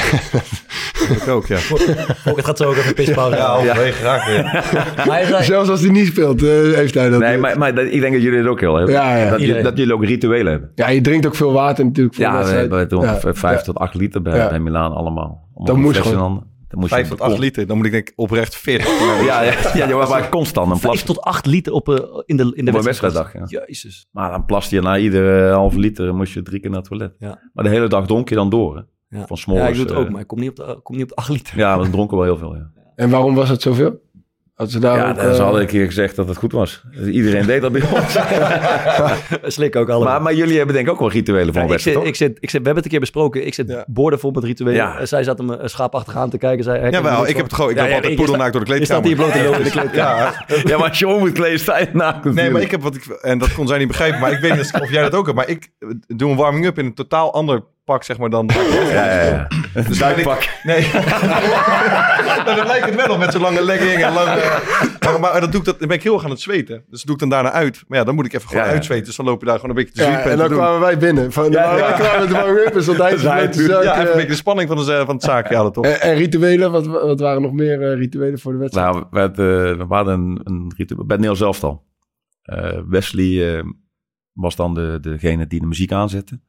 Ik ook, ja. Ook het gaat zo ook even pispauze. Ja, halverwege graag weer. Maar hij zei, zelfs als hij niet speelt, eh, heeft hij dat. Nee, maar, maar dat- ik denk dat jullie het ook heel hebben. Ja, ja. Dat, dat jullie ook rituelen hebben. Ja, je drinkt ook veel water natuurlijk voor de Ja, we, Ja. vijf tot acht liter bij, Ja. bij Milaan allemaal. Op moest gewoon. Dan- moest je Vijf tot acht liter. Dan moet ik denk ik oprecht 40. Ja, ja, ja, je was constant een vijf plas. tot acht liter op, eh, in de, in de Op wedstrijddag, ja. Jezus. Maar dan plaste je na iedere halve liter moest je drie keer naar het toilet. Ja. Maar de hele dag dronk je dan door. Hè? Ja. Van s'morgens, ja, ik doe het eh, ook, maar ik kom niet op de, kom niet op de acht liter. Ja, we dronken wel heel veel. Ja, En waarom was het zoveel? Had ze daar ja ook, ze eh, hadden een keer gezegd dat het goed was. Iedereen deed dat bij ons. Slik ook allemaal. maar, maar jullie hebben denk ik ook wel rituelen voor Ja, een ik, zit, wedstrijd, ik, zit, ik zit, we hebben het een keer besproken. Ik zit Ja. borden vol met rituelen. Ja. En Zij zat hem eh, schaapachtig aan te kijken. Je Jawel, niks ik heb het gewoon. Ik Ja, loop ja, altijd poedelnaakt door de Je staat kleedkamer. hier bloot in de kleedkamer. Ja, Ja, maar als je om moet kleden, sta je naakt Nee, maar ik heb wat ik... En dat kon zij niet begrijpen. Maar ik weet niet of jij dat ook hebt. Maar ik doe een warming-up in een totaal ander pak, zeg maar, dan... Ja, ja, ja. Dus duikpak. Nee. nou, dat lijkt het wel op met zo'n lange legging en lange... Maar, maar dat doe ik dat, dan ben ik heel erg aan het zweten. Dus dat doe ik dan daarna uit. Maar ja, dan moet ik even gewoon Ja, ja. uitzweten. Dus dan loop je daar gewoon een beetje te Ja, zwiepen en dan te doen. kwamen wij binnen. Van, Ja, ja, kwamen met de en zuipen. Ja, even een beetje de spanning van, de, van het zaakje halen, toch? En, en rituelen, wat, wat waren nog meer eh, rituelen voor de wedstrijd? Nou, we, hadden, we hadden een, een ritueel bij het Nederlands elftal. Eh, Wesley eh, was dan de, degene die de muziek aanzette.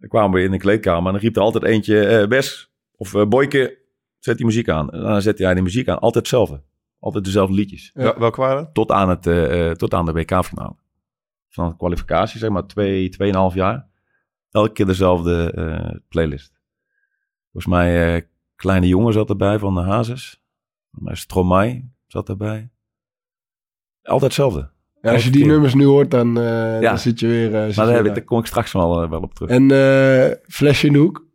Dan kwamen we in de kleedkamer en dan riep er altijd eentje... eh Wes of eh, Boyke, zet die muziek aan. En dan zette hij die muziek aan. Altijd hetzelfde. Altijd dezelfde liedjes. Wel- Welke waren? Tot aan, het, eh, tot aan de WK-finale. Van de kwalificatie, zeg maar twee, tweeënhalf jaar. Elke keer dezelfde playlist. Volgens mij Kleine Jongen zat erbij van de Hazes. Volgens mij Stromae zat erbij. Altijd hetzelfde. Ja, als je die nummers nu hoort, dan, eh, Ja. dan zit je weer... eh, zit Maar daar, kom ik straks wel, eh, wel op terug. En eh, flesje in de hoek.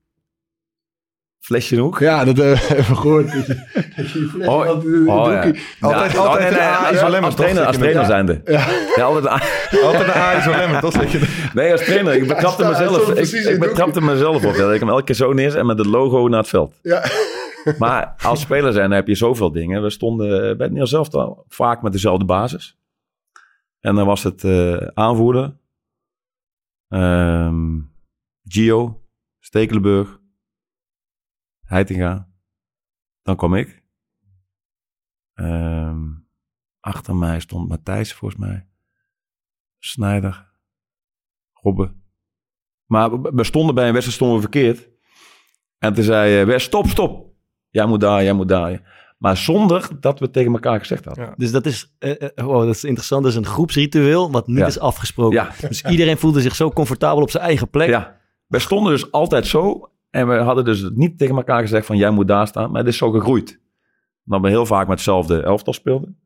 Flesje in de hoek? Ja, dat hebben we even gehoord. Dat je, dat je je flesje Oh, altijd in de oh, ja. Altijd- Ja, altijd nee, een nee, A- als- trainer, als trainer zijnde. Ja. Ja, altijd een A- Altijd een A is toch? Zeg je Nee, als trainer. Ik betrapte mezelf. Ik, ik betrapte mezelf op. Dat ik hem elke keer zo neerzet en met het logo naar het veld. Ja. Maar als speler zijn heb je zoveel dingen. We stonden bij het elftal vaak met dezelfde basis. En dan was het eh, aanvoerder. ehm, Gio, Stekelenburg, Heitinga. Dan kwam ik. Ehm, achter mij stond Matthijs volgens mij. Snijder. Robbe. Maar we- we stonden bij een wedstrijd stonden we verkeerd. En toen zei eh, Wes, stop, stop. Jij moet daar, jij moet daar. Maar zonder dat we tegen elkaar gezegd hadden. Ja. Dus dat is, eh, eh, wow, dat is interessant. Dat is een groepsritueel wat niet Ja. is afgesproken. Ja. Dus iedereen voelde zich zo comfortabel op zijn eigen plek. Ja, we stonden dus altijd zo. En we hadden dus niet tegen elkaar gezegd van jij moet daar staan. Maar het is zo gegroeid. Dat we heel vaak met hetzelfde elftal speelden.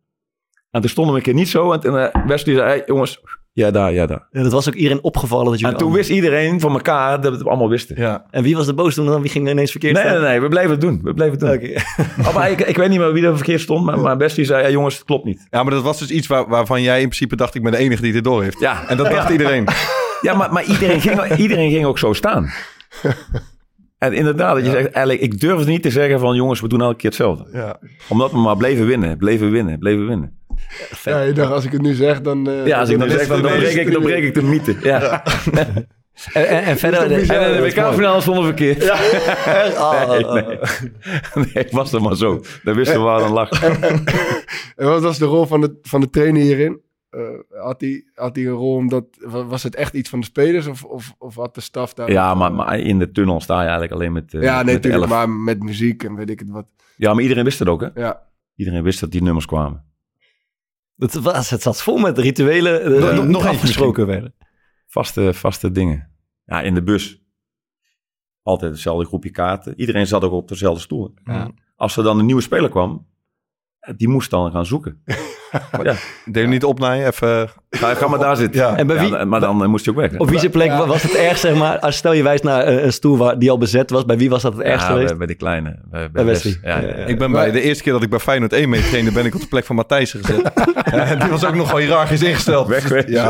En toen stonden we een keer niet zo. En toen uh, Wesley zei, hey, jongens, jij daar, jij daar. En dat was ook iedereen opgevallen. Dat En toen wist iedereen van elkaar dat we het allemaal wisten. Ja. En wie was de boos toen dan? Wie ging er ineens verkeerd Nee, staan? nee, nee, we bleven het doen. We bleven het doen. Oké. Oh, maar ik, ik weet niet meer wie er verkeerd stond. Maar, maar Wesley zei, ja, jongens, het klopt niet. ja, maar dat was dus iets waar, waarvan jij in principe dacht... ik ben de enige die dit door heeft. Ja, En dat dacht iedereen. Ja, maar, maar iedereen, ging, iedereen ging ook zo staan. En inderdaad, dat je zegt, eigenlijk, ik durfde niet te zeggen van jongens, we doen elke keer hetzelfde. Ja. Omdat we maar bleven winnen, bleven winnen, bleven winnen. Ja, je dacht, als ik het nu zeg, dan... eh, Ja, als ik dan dan is zeg, het dan, dan, breek ik, dan breek ik de mythe. Ja. En, en, en verder... En de. WK-finale stonden we verkeerd. Ah, Nee, ah, nee. nee, ik was er maar zo. Dan wisten we waar een lag. En wat was de rol van de, van de trainer hierin? Eh, had hij had hij een rol omdat... wa- Was het echt iets van de spelers of, of, of had de staf daar... Ja, maar, maar in de tunnel sta je eigenlijk alleen met, eh, Ja, nee, natuurlijk, maar met muziek en weet ik het wat. Ja, maar iedereen wist het ook, hè? Ja, Iedereen wist dat die nummers kwamen. Het, was, het zat vol met rituelen eh, Nog- afgesproken werden. Vaste, vaste dingen. Ja, in de bus. Altijd hetzelfde groepje kaarten. Iedereen zat ook op dezelfde stoel. Ja. Als er dan een nieuwe speler kwam, die moest dan gaan zoeken. Ja. Deed je niet opnaaien? Even... Ga, ga maar daar zitten. Ja. En bij wie, Ja, maar dan eh, moest hij ook weg. hè? op wie zijn plek was het ergst, zeg maar? Als stel je wijst naar een, een stoel waar, die al bezet was. Bij wie was dat het ergst ja, geweest? bij, bij die kleine. Bij, Wesley. Ja, ja, ja. Ik ben bij de eerste keer dat ik bij Feyenoord 1 mee trainde, ben ik op de plek van Matthijs gezet. en die was ook nog wel hiërarchisch ingesteld. Wegwezen. Ja,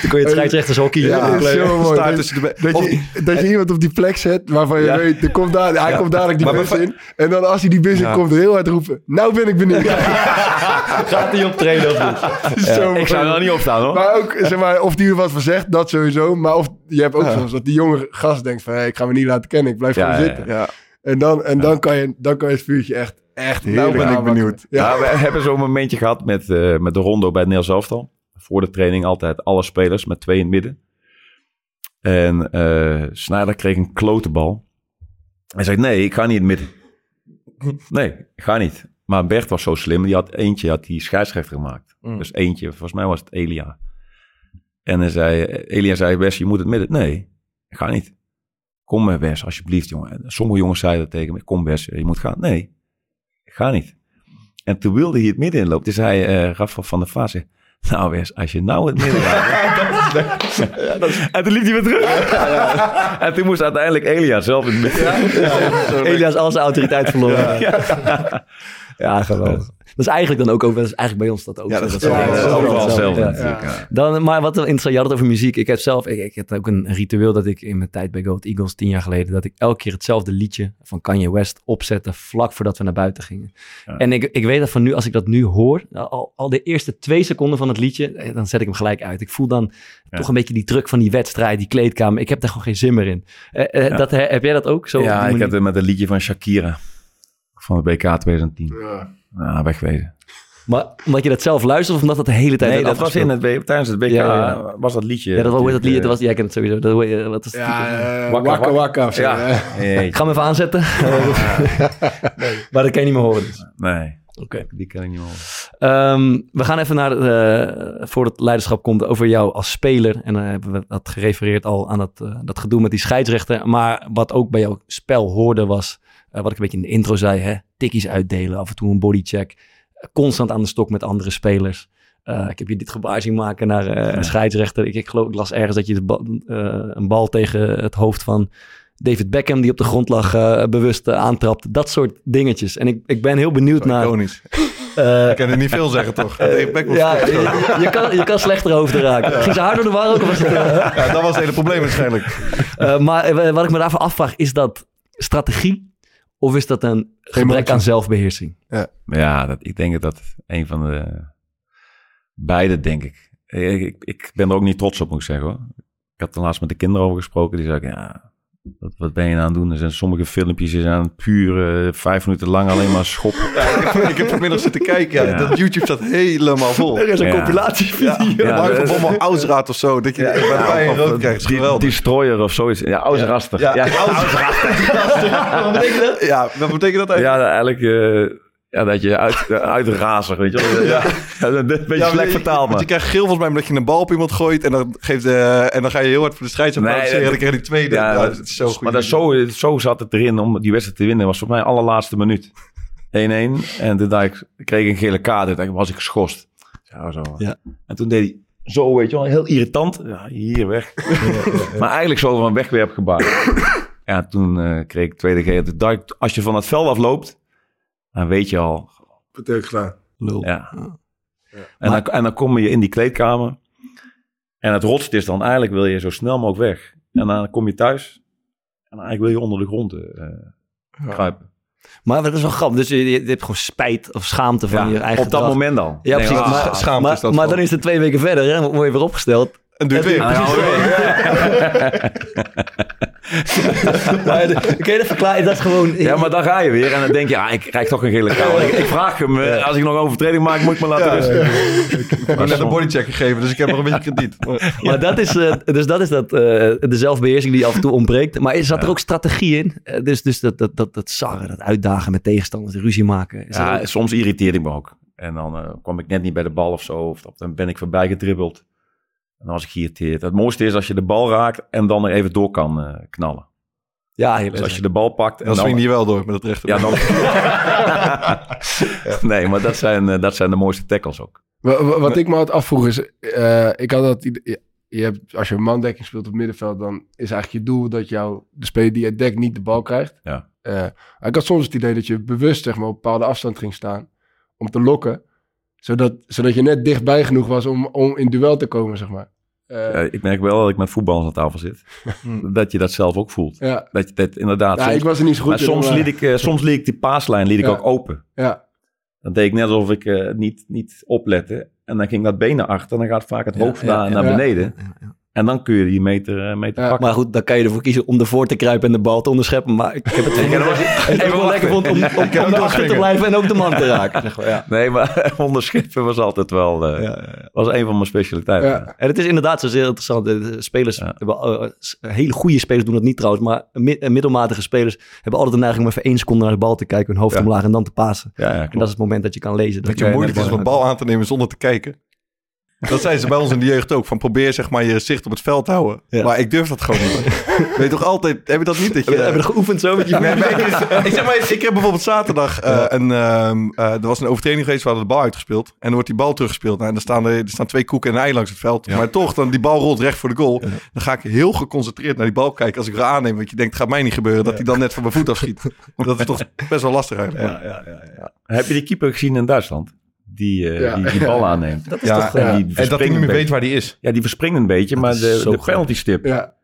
Toen kon je het scheidsrechtershockey Ja, ja, dat zo mooi. De be- dat, Of- je, dat je iemand op die plek zet waarvan je Ja. weet, er komt daar, hij komt dadelijk die bus in. En dan als hij die bus in Ja. komt, heel hard roepen. Nou ben ik benieuwd. Gaat hij optreden? Zo Ik zou er niet opstaan hoor. Maar ook, zeg maar, of die er wat van zegt, dat sowieso. Maar of je hebt ook Ja. soms dat die jonge gast denkt van, hey, ik ga me niet laten kennen, ik blijf Ja, gewoon ja, zitten. ja. En, dan, en dan, kan je, dan kan je het vuurtje echt, echt Nou ben ik benieuwd. Ja. Ja, we hebben zo'n momentje gehad met, eh, met de rondo bij het Nederlands elftal. Voor de training altijd alle spelers met twee in het midden. En eh Sneijder kreeg een klote bal. Hij zei, nee, ik ga niet in het midden. Nee, ik ga niet. Maar Bert was zo slim, die had eentje, had die scheidsrechter gemaakt. Mm. Dus eentje, volgens mij was het Elia. En hij zei, Elia zei, Wes, je moet het midden. Nee, ik ga niet. Kom maar Wes, alsjeblieft, jongen. En Sommige jongens zeiden dat tegen me, kom Wes, je moet gaan. Nee, ik ga niet. En toen wilde hij het midden inlopen. Toen zei eh Rafa van der Vaart, zei, nou Wes, als je nou het midden gaat... en toen liep hij weer terug. En toen moest uiteindelijk Elia zelf in het midden. Elias al zijn autoriteit verloren. Ja, geweldig. Dat is eigenlijk dan ook, ook dat is eigenlijk bij ons dat ook. Ja, dat is dat overal hetzelfde Ja. natuurlijk. ja. Dan, maar wat interessant, je had het over muziek. Ik heb zelf, ik, ik had ook een ritueel dat ik in mijn tijd bij Goat Eagles tien jaar geleden, dat ik elke keer hetzelfde liedje van Kanye West opzette vlak voordat we naar buiten gingen. Ja. En ik, ik weet dat van nu, als ik dat nu hoor, al, al de eerste twee seconden van het liedje, eh, dan zet ik hem gelijk uit. Ik voel dan Ja. toch een beetje die druk van die wedstrijd, die kleedkamer. Ik heb daar gewoon geen zin meer in. Eh, eh, Ja. dat, heb jij dat ook? Zo Ja, ik heb het met een liedje van Shakira. Van het BK 2010. Ja. Ja, wegwezen. Maar omdat je dat zelf luistert of omdat dat de hele tijd Nee, dat was in het, tijdens het BK. Ja, eh, was dat liedje. Ja, dat, heet dat liedje? natuurlijk, Dat was, jij kent het sowieso. Dat, hoe heet- wat is het Ja, eh, Wakka. Ja. Nee, ga hem even aanzetten. Maar dat kan je niet meer horen. Dus. nee, Oké. die ken ik niet meer. horen. Ehm, we gaan even naar, eh voor het leiderschap komt, over jou als speler. En dan hebben we dat gerefereerd al aan dat, eh, dat gedoe met die scheidsrechter. Maar wat ook bij jouw spel hoorde was, eh, wat ik een beetje in de intro zei, hè, tikkies uitdelen, af en toe een bodycheck. eh, constant aan de stok met andere spelers. Eh, ik heb je dit gebaar zien maken naar eh, een scheidsrechter. Ik, ik geloof, ik las ergens dat je eh, een bal tegen het hoofd van David Beckham, die op de grond lag, eh, bewust eh, aantrapt. Dat soort dingetjes. En ik, ik ben heel benieuwd naar... Eh, Ik kan er niet veel zeggen, toch? Dave Beck was ja, je, je kan, je kan slechter hoofden raken. Ging ze hard door de war ook? Of was het, eh, Ja, dat was het hele probleem waarschijnlijk. eh, maar eh, wat ik me daarvoor afvraag, is dat strategie of is dat een gebrek emotie. aan zelfbeheersing? Ja, dat, ik denk dat dat een van de... Beide, denk ik. Ik, ik. ik ben er ook niet trots op, moet ik zeggen hoor. Ik had er laatst met de kinderen over gesproken. Die zeiden, ja, wat, wat ben je nou aan het doen? Er zijn sommige filmpjes die zijn puur eh, vijf minuten lang alleen maar schoppen. Ja, ik, heb, ik heb vanmiddag zitten kijken. Ja, Ja. Dat YouTube staat helemaal vol. Er is een Ja. compilatievideo. Ja, Ja, Marco dat is- Bommel Ausraad of zo. Dat je bij een rood krijgt. geweldig. Destroyer of zoiets. Ja, Ausraster. Ja, Ja, Wat betekent dat? Ja, wat betekent dat eigenlijk? Ja, eigenlijk... eh, ja, dat je uit, uh, uitrazer, weet je wel. Ja, een beetje Ja, slecht vertaald, want maar. Je krijgt geel volgens mij omdat je een bal op iemand gooit en dan, geeft, eh, en dan ga je heel hard voor de scheidsrechter Nee, dat- dan krijg je die tweede. Ja, Ja, dat- dat is zo goed. Maar dat zo, zo zat het erin om die wedstrijd te winnen. was voor mij allerlaatste minuut. 1-1. En toen dacht ik, ik kreeg een gele kaart. Toen was ik geschorst. Ja, zo. Ja. En toen deed hij zo, weet je wel, heel irritant. Ja, hier weg. maar eigenlijk zo van wegwerpgebaar. ja, toen eh, kreeg ik tweede gele. Toen dacht ik, als je van het veld afloopt, dan weet je al, gedaan? Lul. ja. En, dan, en dan kom je in die kleedkamer. En het rotst is dan eigenlijk wil je zo snel mogelijk weg. En dan kom je thuis. En dan eigenlijk wil je onder de grond eh kruipen. Maar dat is wel grappig. Dus je, je hebt gewoon spijt of schaamte van je eigen op dat gedrag. moment al. Ja, precies. ah, Maar, schaamte maar, is dat maar dan is het twee weken verder. Hè? Dan word je weer opgesteld. En duurt weer. Ah, ja, Maar de- Kun je dat verklaren? Dat is gewoon... ja, maar dan ga je weer. En dan denk je, ah, ik krijg toch een gele kaart. Ik, ik vraag hem, eh, als ik nog overtreding maak, moet ik me laten Ja. rusten. Ik heb net een bodycheck gegeven, dus ik heb nog een beetje krediet. Maar dat is, eh, dus dat is dat, eh, de zelfbeheersing die af en toe ontbreekt. Maar zat er ook strategie in? Dus dus dat, dat, dat, dat sarren, dat uitdagen met tegenstanders, ruzie maken. Ja, ook- soms irriteerde ik me ook. En dan kwam ik net niet bij de bal of zo. Of dan ben ik voorbij gedribbeld. En dan was ik geïrriteerd. Het mooiste is als je de bal raakt en dan er even door kan eh, knallen. ja, heel Dus als je de bal pakt en Dan dan... swing je wel door met het rechter. Ja, dan... nee, maar dat zijn, eh, dat zijn de mooiste tackles ook. Wa- wa- Wat ik me altijd afvroeg is, eh, ik had dat, je, hebt, als je een mandekking speelt op het middenveld, dan is eigenlijk je doel dat jou, de speler die je dekt niet de bal krijgt. Ja. Eh, ik had soms het idee dat je bewust zeg maar, op een bepaalde afstand ging staan om te lokken, zodat, zodat je net dichtbij genoeg was om, om in duel te komen, zeg maar. Eh, Ja, ik merk wel dat ik met voetballers aan tafel zit. dat je dat zelf ook voelt. ja. Dat je dat inderdaad... Ja, soms, ik was er niet zo goed maar in, soms, maar- liet ik, eh, soms liet ik die paaslijn liet ik ook open. Ja, Dan deed ik net alsof ik eh, niet, niet oplette. En dan ging dat been naar achter. En dan gaat vaak het hoofd ja, naar, ja. naar Ja. beneden. En dan kun je die meter, eh, meter Ja. pakken. Maar goed, dan kan je ervoor kiezen om ervoor te kruipen en de bal te onderscheppen. Maar ik heb het dat je ook wel lekker vond om, om, om erachter te blijven en ook de man te raken. Zeg maar, ja. Nee, maar onderscheppen was altijd wel... eh, was een van mijn specialiteiten. ja. En het is inderdaad zo zeer interessant. De spelers, Ja. hebben, eh, hele goede spelers doen dat niet trouwens, maar mi- middelmatige spelers hebben altijd de neiging om even één seconde naar de bal te kijken, hun hoofd Ja. omlaag en dan te pasen. Ja, ja, En dat is het moment dat je kan lezen. Dat je het moeilijk is de om een bal aan te nemen zonder te kijken. Dat zeiden ze bij ons in de jeugd ook. Van probeer zeg maar je zicht op het veld te houden. Ja. Maar ik durf dat gewoon niet. Weet je toch altijd, heb je dat niet? Dat je, Hebben hebben we geoefend zo met je Nee, ik, zeg maar, ik heb bijvoorbeeld zaterdag eh, een, ehm, eh, er was een overtreding geweest, we hadden de bal uitgespeeld. En dan wordt die bal teruggespeeld. Nou, en er staan, er, er staan twee koeken en een ei langs het veld. Maar toch, dan die bal rolt recht voor de goal. Dan ga ik heel geconcentreerd naar die bal kijken als ik er aanneem. Want je denkt, het gaat mij niet gebeuren dat hij dan net van mijn voet afschiet. Dat is toch best wel lastig eigenlijk. Heb je die keeper gezien in Duitsland? Die, eh, Ja. die, die bal aanneemt. Dat is Ja, toch... eh, En, die En dat hij niet meer weet waar die is. Ja, die verspringt een beetje, maar de, de penalty stip. ja.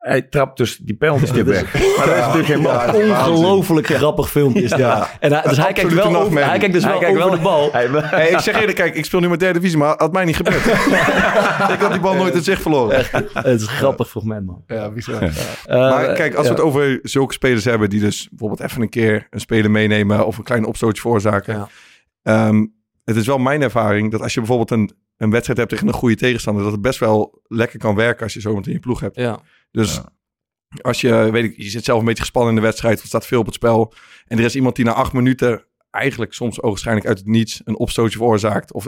Hij trapt dus die penalty stip weg. Maar dat is natuurlijk geen bal. Ongelooflijk grappig filmpje is. Ja. En hij, dus hij kijkt, wel over, hij kijkt dus Hij wel kijkt over wel- de bal. Hij, Hey, ik zeg eerlijk, kijk, ik speel nu met derde divisie, maar had mij niet gebeurd. ik had die bal nooit in zicht verloren. Het is een grappig fragment, man. ja, bizar. Eh, Maar kijk, als we het over zulke spelers hebben die dus bijvoorbeeld even een keer een speler meenemen of een klein opstootje veroorzaken. Ja. Het is wel mijn ervaring dat als je bijvoorbeeld een, een wedstrijd hebt tegen een goede tegenstander, dat het best wel lekker kan werken als je zo iemand in je ploeg hebt. Ja. Dus als je, weet ik, je zit zelf een beetje gespannen in de wedstrijd, er staat veel op het spel. En er is iemand die na acht minuten eigenlijk soms ogenschijnlijk uit het niets een opstootje veroorzaakt. Of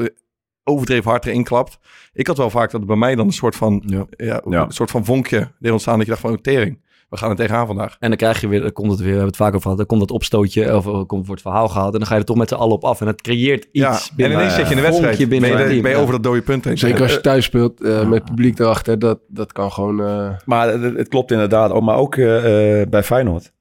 overdreven hard erin klapt. Ik had wel vaak dat er bij mij dan een soort van, Ja. ja. Ja. een soort van vonkje deed ontstaan. Dat je dacht van, oh, tering, we gaan er tegenaan vandaag. En dan krijg je weer, dan komt het weer, we hebben het vaak over gehad, dan komt dat opstootje, of er komt, wordt verhaal gehaald. En dan ga je er toch met z'n allen op af. En het creëert iets Ja, en binnen. ineens zit je in de wedstrijd. Ben binnen je, het team, ben je over dat dode punt heen. Zeker als je thuis speelt eh, met publiek erachter, dat, dat kan gewoon... eh, Maar het, het klopt inderdaad. ook. Maar ook eh, eh, bij Feyenoord.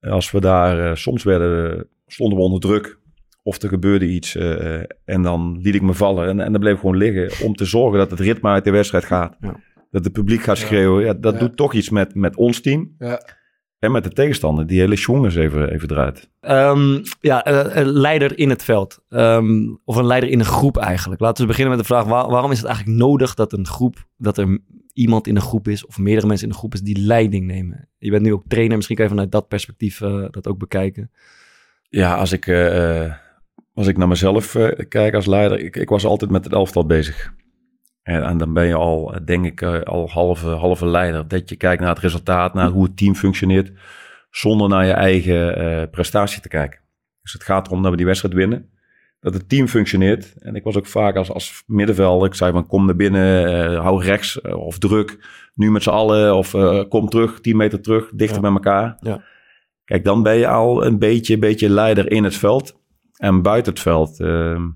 Als we daar eh, soms werden, stonden we onder druk. Of er gebeurde iets. eh, en dan liet ik me vallen. En, en dan bleef ik gewoon liggen. Om te zorgen dat het ritme uit de wedstrijd gaat. Ja. Dat het publiek gaat schreeuwen. Ja, dat Ja. doet toch iets met, met ons team. ja. En met de tegenstander. Die hele jongens even, even eruit. Ehm, ja, eh, een leider in het veld. Ehm, of een leider in een groep eigenlijk. Laten we beginnen met de vraag, waar- waarom is het eigenlijk nodig dat een groep, dat er iemand in een groep is, of meerdere mensen in een groep is, die leiding nemen? Je bent nu ook trainer, misschien kan je vanuit dat perspectief eh, dat ook bekijken. Ja, als ik, eh, eh, als ik naar mezelf eh, kijk als leider. Ik, ik was altijd met het elftal bezig. En, en dan ben je al, eh, denk ik, eh, al halve, halve leider. Dat je kijkt naar het resultaat, naar hoe het team functioneert. Zonder naar je eigen eh, prestatie te kijken. Dus het gaat erom dat we die wedstrijd winnen. Dat het team functioneert. En ik was ook vaak als, als middenvelder. Ik zei van kom naar binnen, hou rechts of druk. Nu met z'n allen of kom terug, 10 meter terug, dichter Ja. bij elkaar. Ja. Kijk, dan ben je al een beetje, beetje leider in het veld. En buiten het veld, ehm,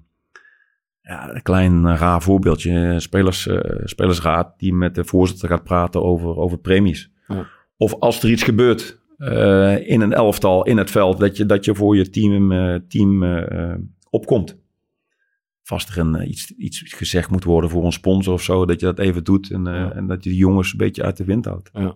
ja, een klein eh, raar voorbeeldje. Spelers, eh, spelersraad die met de voorzitter gaat praten over, over premies. Ja. Of als er iets gebeurt eh, in een elftal, in het veld, dat je, dat je voor je team, team opkomt. Vast er een, iets, iets gezegd moet worden voor een sponsor of zo, dat je dat even doet en, Ja. en dat je de jongens een beetje uit de wind houdt. Uh,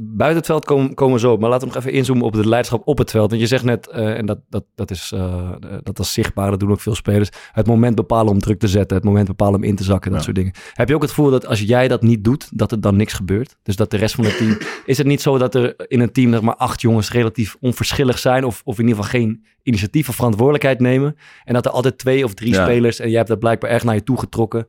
buiten het veld komen, komen we zo op. Maar laten we nog even inzoomen op het leiderschap op het veld. Want je zegt net, uh, en dat, dat, dat, is, uh, dat is zichtbaar, dat doen ook veel spelers. Het moment bepalen om druk te zetten. Het moment bepalen om in te zakken, dat Ja. soort dingen. Heb je ook het gevoel dat als jij dat niet doet, dat er dan niks gebeurt? Dus dat de rest van het team... is het niet zo dat er in een team zeg maar acht jongens relatief onverschillig zijn? Of, of in ieder geval geen initiatief of verantwoordelijkheid nemen? En dat er altijd twee of drie Ja. spelers, en jij hebt dat blijkbaar erg naar je toe getrokken,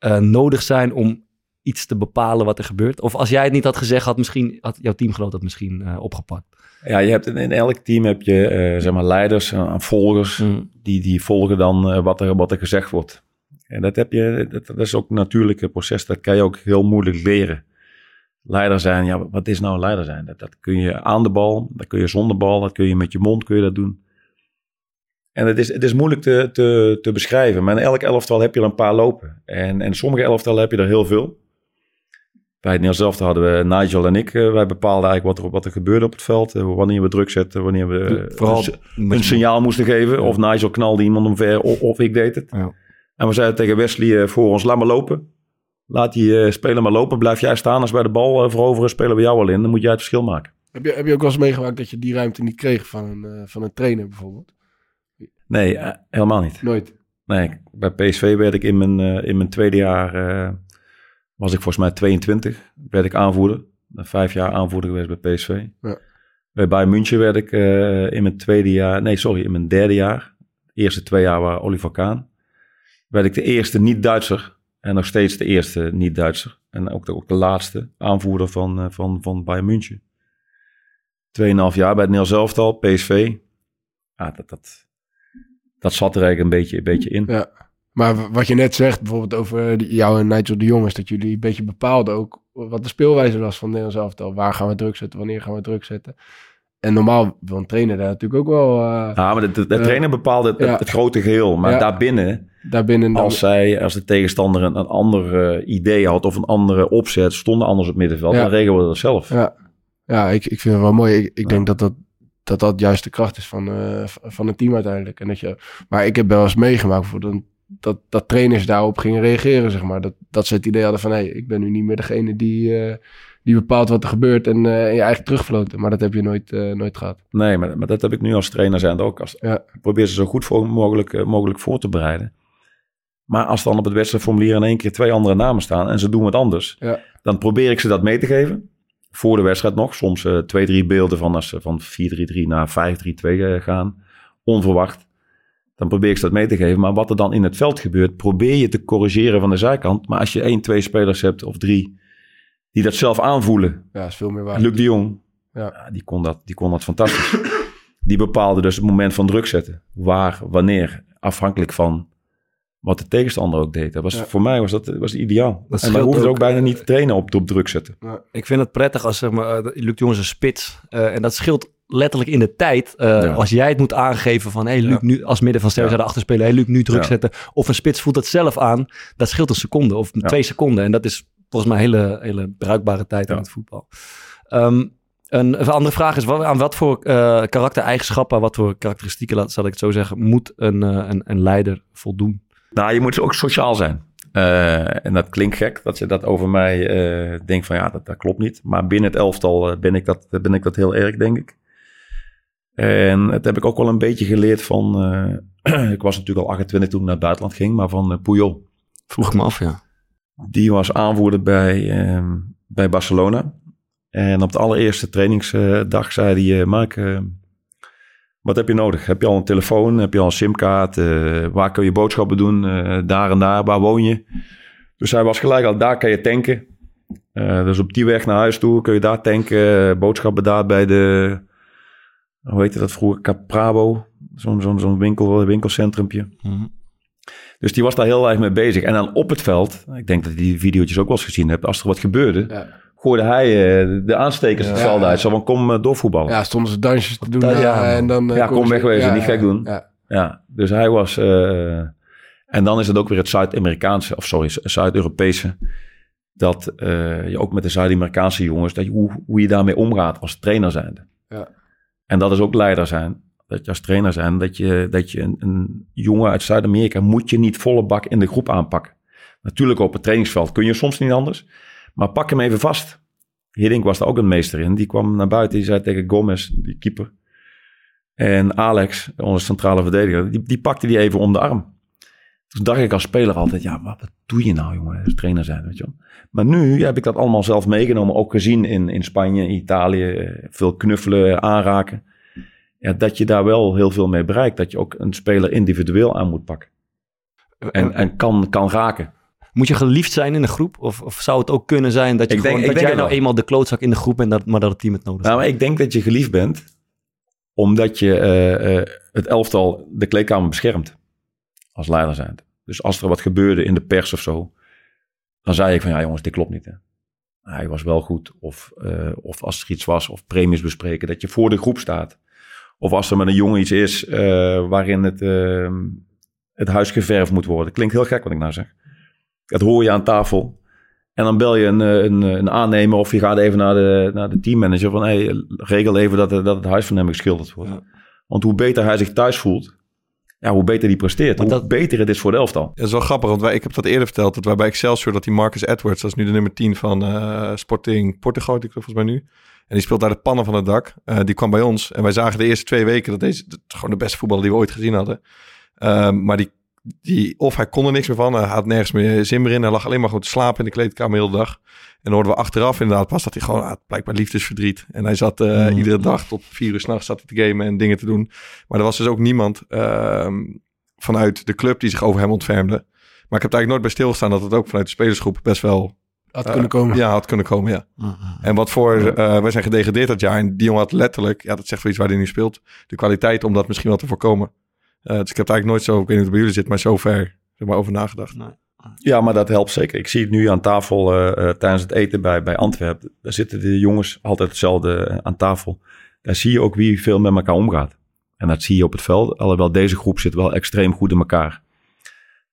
uh, nodig zijn om iets te bepalen wat er gebeurt? Of als jij het niet had gezegd, had, misschien, had jouw teamgenoot dat misschien uh, opgepakt? Ja, je hebt in, in elk team heb je uh, zeg maar leiders en volgers. Mm. Die, die volgen dan uh, wat, er, wat er gezegd wordt. En dat, heb je, dat, dat is ook een natuurlijke proces. Dat kan je ook heel moeilijk leren. Leider zijn, ja, wat is nou leider zijn? Dat, dat kun je aan de bal, dat kun je zonder bal, dat kun je met je mond kun je dat doen. En het is, het is moeilijk te, te, te beschrijven. Maar in elk elftal heb je er een paar lopen. En, en sommige elftallen heb je er heel veel. Bij het Nederlands hadden we Nigel en ik. eh, wij bepaalden eigenlijk wat er, wat er gebeurde op het veld. eh, wanneer we druk zetten, wanneer we eh, Vooral een, een signaal moesten geven. Of Nigel knalde iemand omver, of, of ik deed het. Ja. En we zeiden tegen Wesley eh, voor ons, laat maar lopen. Laat die eh, speler maar lopen. Blijf jij staan als wij de bal veroveren, spelen we jou al in. Dan moet jij het verschil maken. Heb je, heb je ook wel eens meegemaakt dat je die ruimte niet kreeg van een, eh, van een trainer bijvoorbeeld? Nee, helemaal niet. Nooit. Nee, bij PSV werd ik in mijn, eh, in mijn tweede jaar, eh, was ik volgens mij 22, werd ik aanvoerder. Vijf jaar aanvoerder geweest bij PSV. Ja. Bij Bayern München werd ik eh, in mijn tweede jaar, nee sorry, in mijn derde jaar. De eerste twee jaar waren Oliver Kaan. Werd ik de eerste niet-Duitser en nog steeds de eerste niet-Duitser. En ook de, ook de laatste aanvoerder van, eh, van, van Bayern München. Tweeënhalf jaar bij het Nederlands elftal, PSV. Ja, dat, dat, dat zat er eigenlijk een beetje, een beetje in. Ja. Maar wat je net zegt, bijvoorbeeld over die- jou en Nigel de Jong, is dat jullie een beetje bepaalden ook wat de speelwijze was van Nederlands elftal. Waar gaan we druk zetten, wanneer gaan we druk zetten. En normaal wil een trainer daar natuurlijk ook wel eh, Ja, maar de, de, de Ja. trainer bepaalde het, Ja. het grote geheel. Maar Ja. daarbinnen, daarbinnen... dan- als, zij, als de tegenstander een, een ander eh, idee had of een andere opzet, stonden anders op het middenveld, Ja. dan regelen we dat zelf. Ja, ja ik, ik vind het wel mooi. Ik, ik denk dat dat, dat dat juist de kracht is van, eh, van het team uiteindelijk. En dat je, maar ik heb wel eens meegemaakt voor dat, dat, dat trainers daarop gingen reageren, zeg maar. Dat, dat ze het idee hadden van, hé, ik ben nu niet meer degene die, eh, die bepaalt wat er gebeurt en eh, je eigen terugfloten. Maar dat heb je nooit, eh, nooit gehad. Nee, maar, maar dat heb ik nu als trainer zijn ook. Als, Ja. Probeer ze zo goed voor, mogelijk, mogelijk voor te bereiden. Maar als dan op het wedstrijdformulier in één keer twee andere namen staan en ze doen wat anders, Ja. dan probeer ik ze dat mee te geven. Voor de wedstrijd nog. Soms twee, drie beelden van als ze van 4-3-3 naar 5-3-2 eh, gaan. Onverwacht. Dan probeer ik ze dat mee te geven. Maar wat er dan in het veld gebeurt, probeer je te corrigeren van de zijkant. Maar als je één, twee spelers hebt of drie die dat zelf aanvoelen. Ja, is veel meer waar. Luc de Jong, Ja. ja, die, kon dat, die kon dat fantastisch. die bepaalde dus het moment van druk zetten. Waar, wanneer, afhankelijk van wat de tegenstander ook deed. Dat was, Ja. Voor mij was dat was ideaal. Dat en dan hoefde je ook ook, bijna niet te trainen op, op druk zetten. Ik vind het prettig als zeg maar, uh, Luc de Jong is een spits. Uh, en dat scheelt letterlijk in de tijd. Uh, ja. Als jij het moet aangeven van, hey, Luc, ja. nu als midden van sterren ja. achter spelen. Hey, Luc, nu druk zetten. Of een spits voelt het zelf aan. Dat scheelt een seconde of twee seconden. En dat is volgens mij een hele, hele bruikbare tijd in het voetbal. Um, een, een, andere vraag is, wat, aan wat voor uh, karaktereigenschappen, wat voor karakteristieken, zal ik het zo zeggen, moet een, uh, een, een leider voldoen? Nou, je moet ook sociaal zijn. Uh, en dat klinkt gek, dat je dat over mij uh, denkt van ja, dat, dat klopt niet. Maar binnen het elftal uh, ben, ik dat, ben ik dat heel erg, denk ik. En dat heb ik ook wel een beetje geleerd van... ik was natuurlijk al 28 toen ik naar het buitenland ging, maar van Puyol. Vroeg ik me af, ja. Die was aanvoerder bij, ehm, bij Barcelona. En op de allereerste trainingsdag zei hij... Mark, wat heb je nodig? Heb je al een telefoon? Heb je al een simkaart? Uh, waar kun je boodschappen doen? Uh, daar en daar. Waar woon je? Dus hij was gelijk al, daar kan je tanken. Uh, dus op die weg naar huis toe kun je daar tanken. boodschappen daar bij de, hoe heette dat vroeger? Caprabo. Zo'n zo'n zo'n winkel, winkelcentrumpje. Mm -hmm. Dus die was daar heel erg mee bezig. En dan op het veld, ik denk dat je die video's ook wel eens gezien hebt. Als er wat gebeurde, ja gooide hij uh, de aanstekers ja, het veld uit. Zo van, kom uh, doorvoetballen. Ja, stonden ze dansjes te doen. Ja, en dan, uh, ja kom wegwezen, ja, niet gek doen. Ja. ja. dus hij was... uh, en dan is het ook weer het Zuid-Amerikaanse, of sorry, Zuid-Europese... dat uh, je ook met de Zuid-Amerikaanse jongens... Dat je, hoe, hoe je daarmee omgaat als trainer zijnde. Ja. En dat is ook leider zijn. Dat je als trainer zijn, dat je, dat je een, jongen uit Zuid-Amerika... moet je niet volle bak in de groep aanpakken. Natuurlijk op het trainingsveld kun je soms niet anders... Maar pak hem even vast. Hiddink was daar ook een meester in. Die kwam naar buiten. Die zei tegen Gomez, die keeper. En Alex, onze centrale verdediger, die, die pakte die even om de arm. Toen dacht ik als speler altijd, ja, wat, wat doe je nou, jongen, als trainer zijn, weet je wel. Maar nu heb ik dat allemaal zelf meegenomen, ook gezien in, in Spanje, Italië, veel knuffelen, aanraken. Ja, dat je daar wel heel veel mee bereikt. Dat je ook een speler individueel aan moet pakken. En, en kan, kan raken. Moet je geliefd zijn in een groep? Of, of zou het ook kunnen zijn dat, je ik denk, gewoon, dat jij nou eenmaal de klootzak in de groep bent, dat, maar dat het team het nodig heeft? Nou, maar ik denk dat je geliefd bent, omdat je uh, uh, het elftal de kleedkamer beschermt. Als leider zijn. Dus als er wat gebeurde in de pers of zo, dan zei ik van ja jongens, dit klopt niet. Hè. Hij was wel goed. Of, uh, of als er iets was, of premies bespreken, dat je voor de groep staat. Of als er met een jongen iets is eh, waarin het, eh, het huis geverfd moet worden. Klinkt heel gek wat ik nou zeg. Dat hoor je aan tafel. En dan bel je een, eh, een, een aannemer of je gaat even naar de, naar de teammanager van hey, regel even dat, dat het huis van hem geschilderd wordt. Want hoe beter hij zich thuis voelt, ja, hoe beter hij presteert. Hoe dat- beter het is voor de elftal. Dat is wel grappig, want wij, ik heb dat eerder verteld. Dat wij bij Excelsior, dat die Marcus Edwards, dat is nu de nummer 10 van eh, Sporting Portugal, die volgens mij nu. En die speelt daar de pannen van het dak. Eh, die kwam bij ons. En wij zagen de eerste twee weken dat deze dat gewoon de beste voetballer die we ooit gezien hadden. Ehm, maar die, die, of hij kon er niks meer van. Hij had nergens meer zin meer in. Hij lag alleen maar gewoon te slapen in de kleedkamer de hele dag. En dan hoorden we achteraf inderdaad pas dat hij gewoon had blijkbaar liefdesverdriet. En hij zat eh, Mm. iedere dag tot vier uur s'nachts zat hij te gamen en dingen te doen. Maar er was dus ook niemand ehm, vanuit de club die zich over hem ontfermde. Maar ik heb eigenlijk nooit bij stilgestaan dat het ook vanuit de spelersgroep best wel Had eh, kunnen komen. Ja, had kunnen komen, ja. En wat voor, eh, wij zijn gedegradeerd dat jaar. En die jongen had letterlijk, ja, dat zegt wel iets waar hij nu speelt, de kwaliteit om dat misschien wel te voorkomen. Eh, dus ik heb eigenlijk nooit zo, ik weet niet hoe het bij jullie zit, maar zo ver zeg maar, over nagedacht. Ja, maar dat helpt zeker. Ik zie het nu aan tafel eh, eh, tijdens het eten bij, bij Antwerpen. Daar zitten de jongens altijd hetzelfde aan tafel. Daar zie je ook wie veel met elkaar omgaat. En dat zie je op het veld. Alhoewel deze groep zit wel extreem goed in elkaar.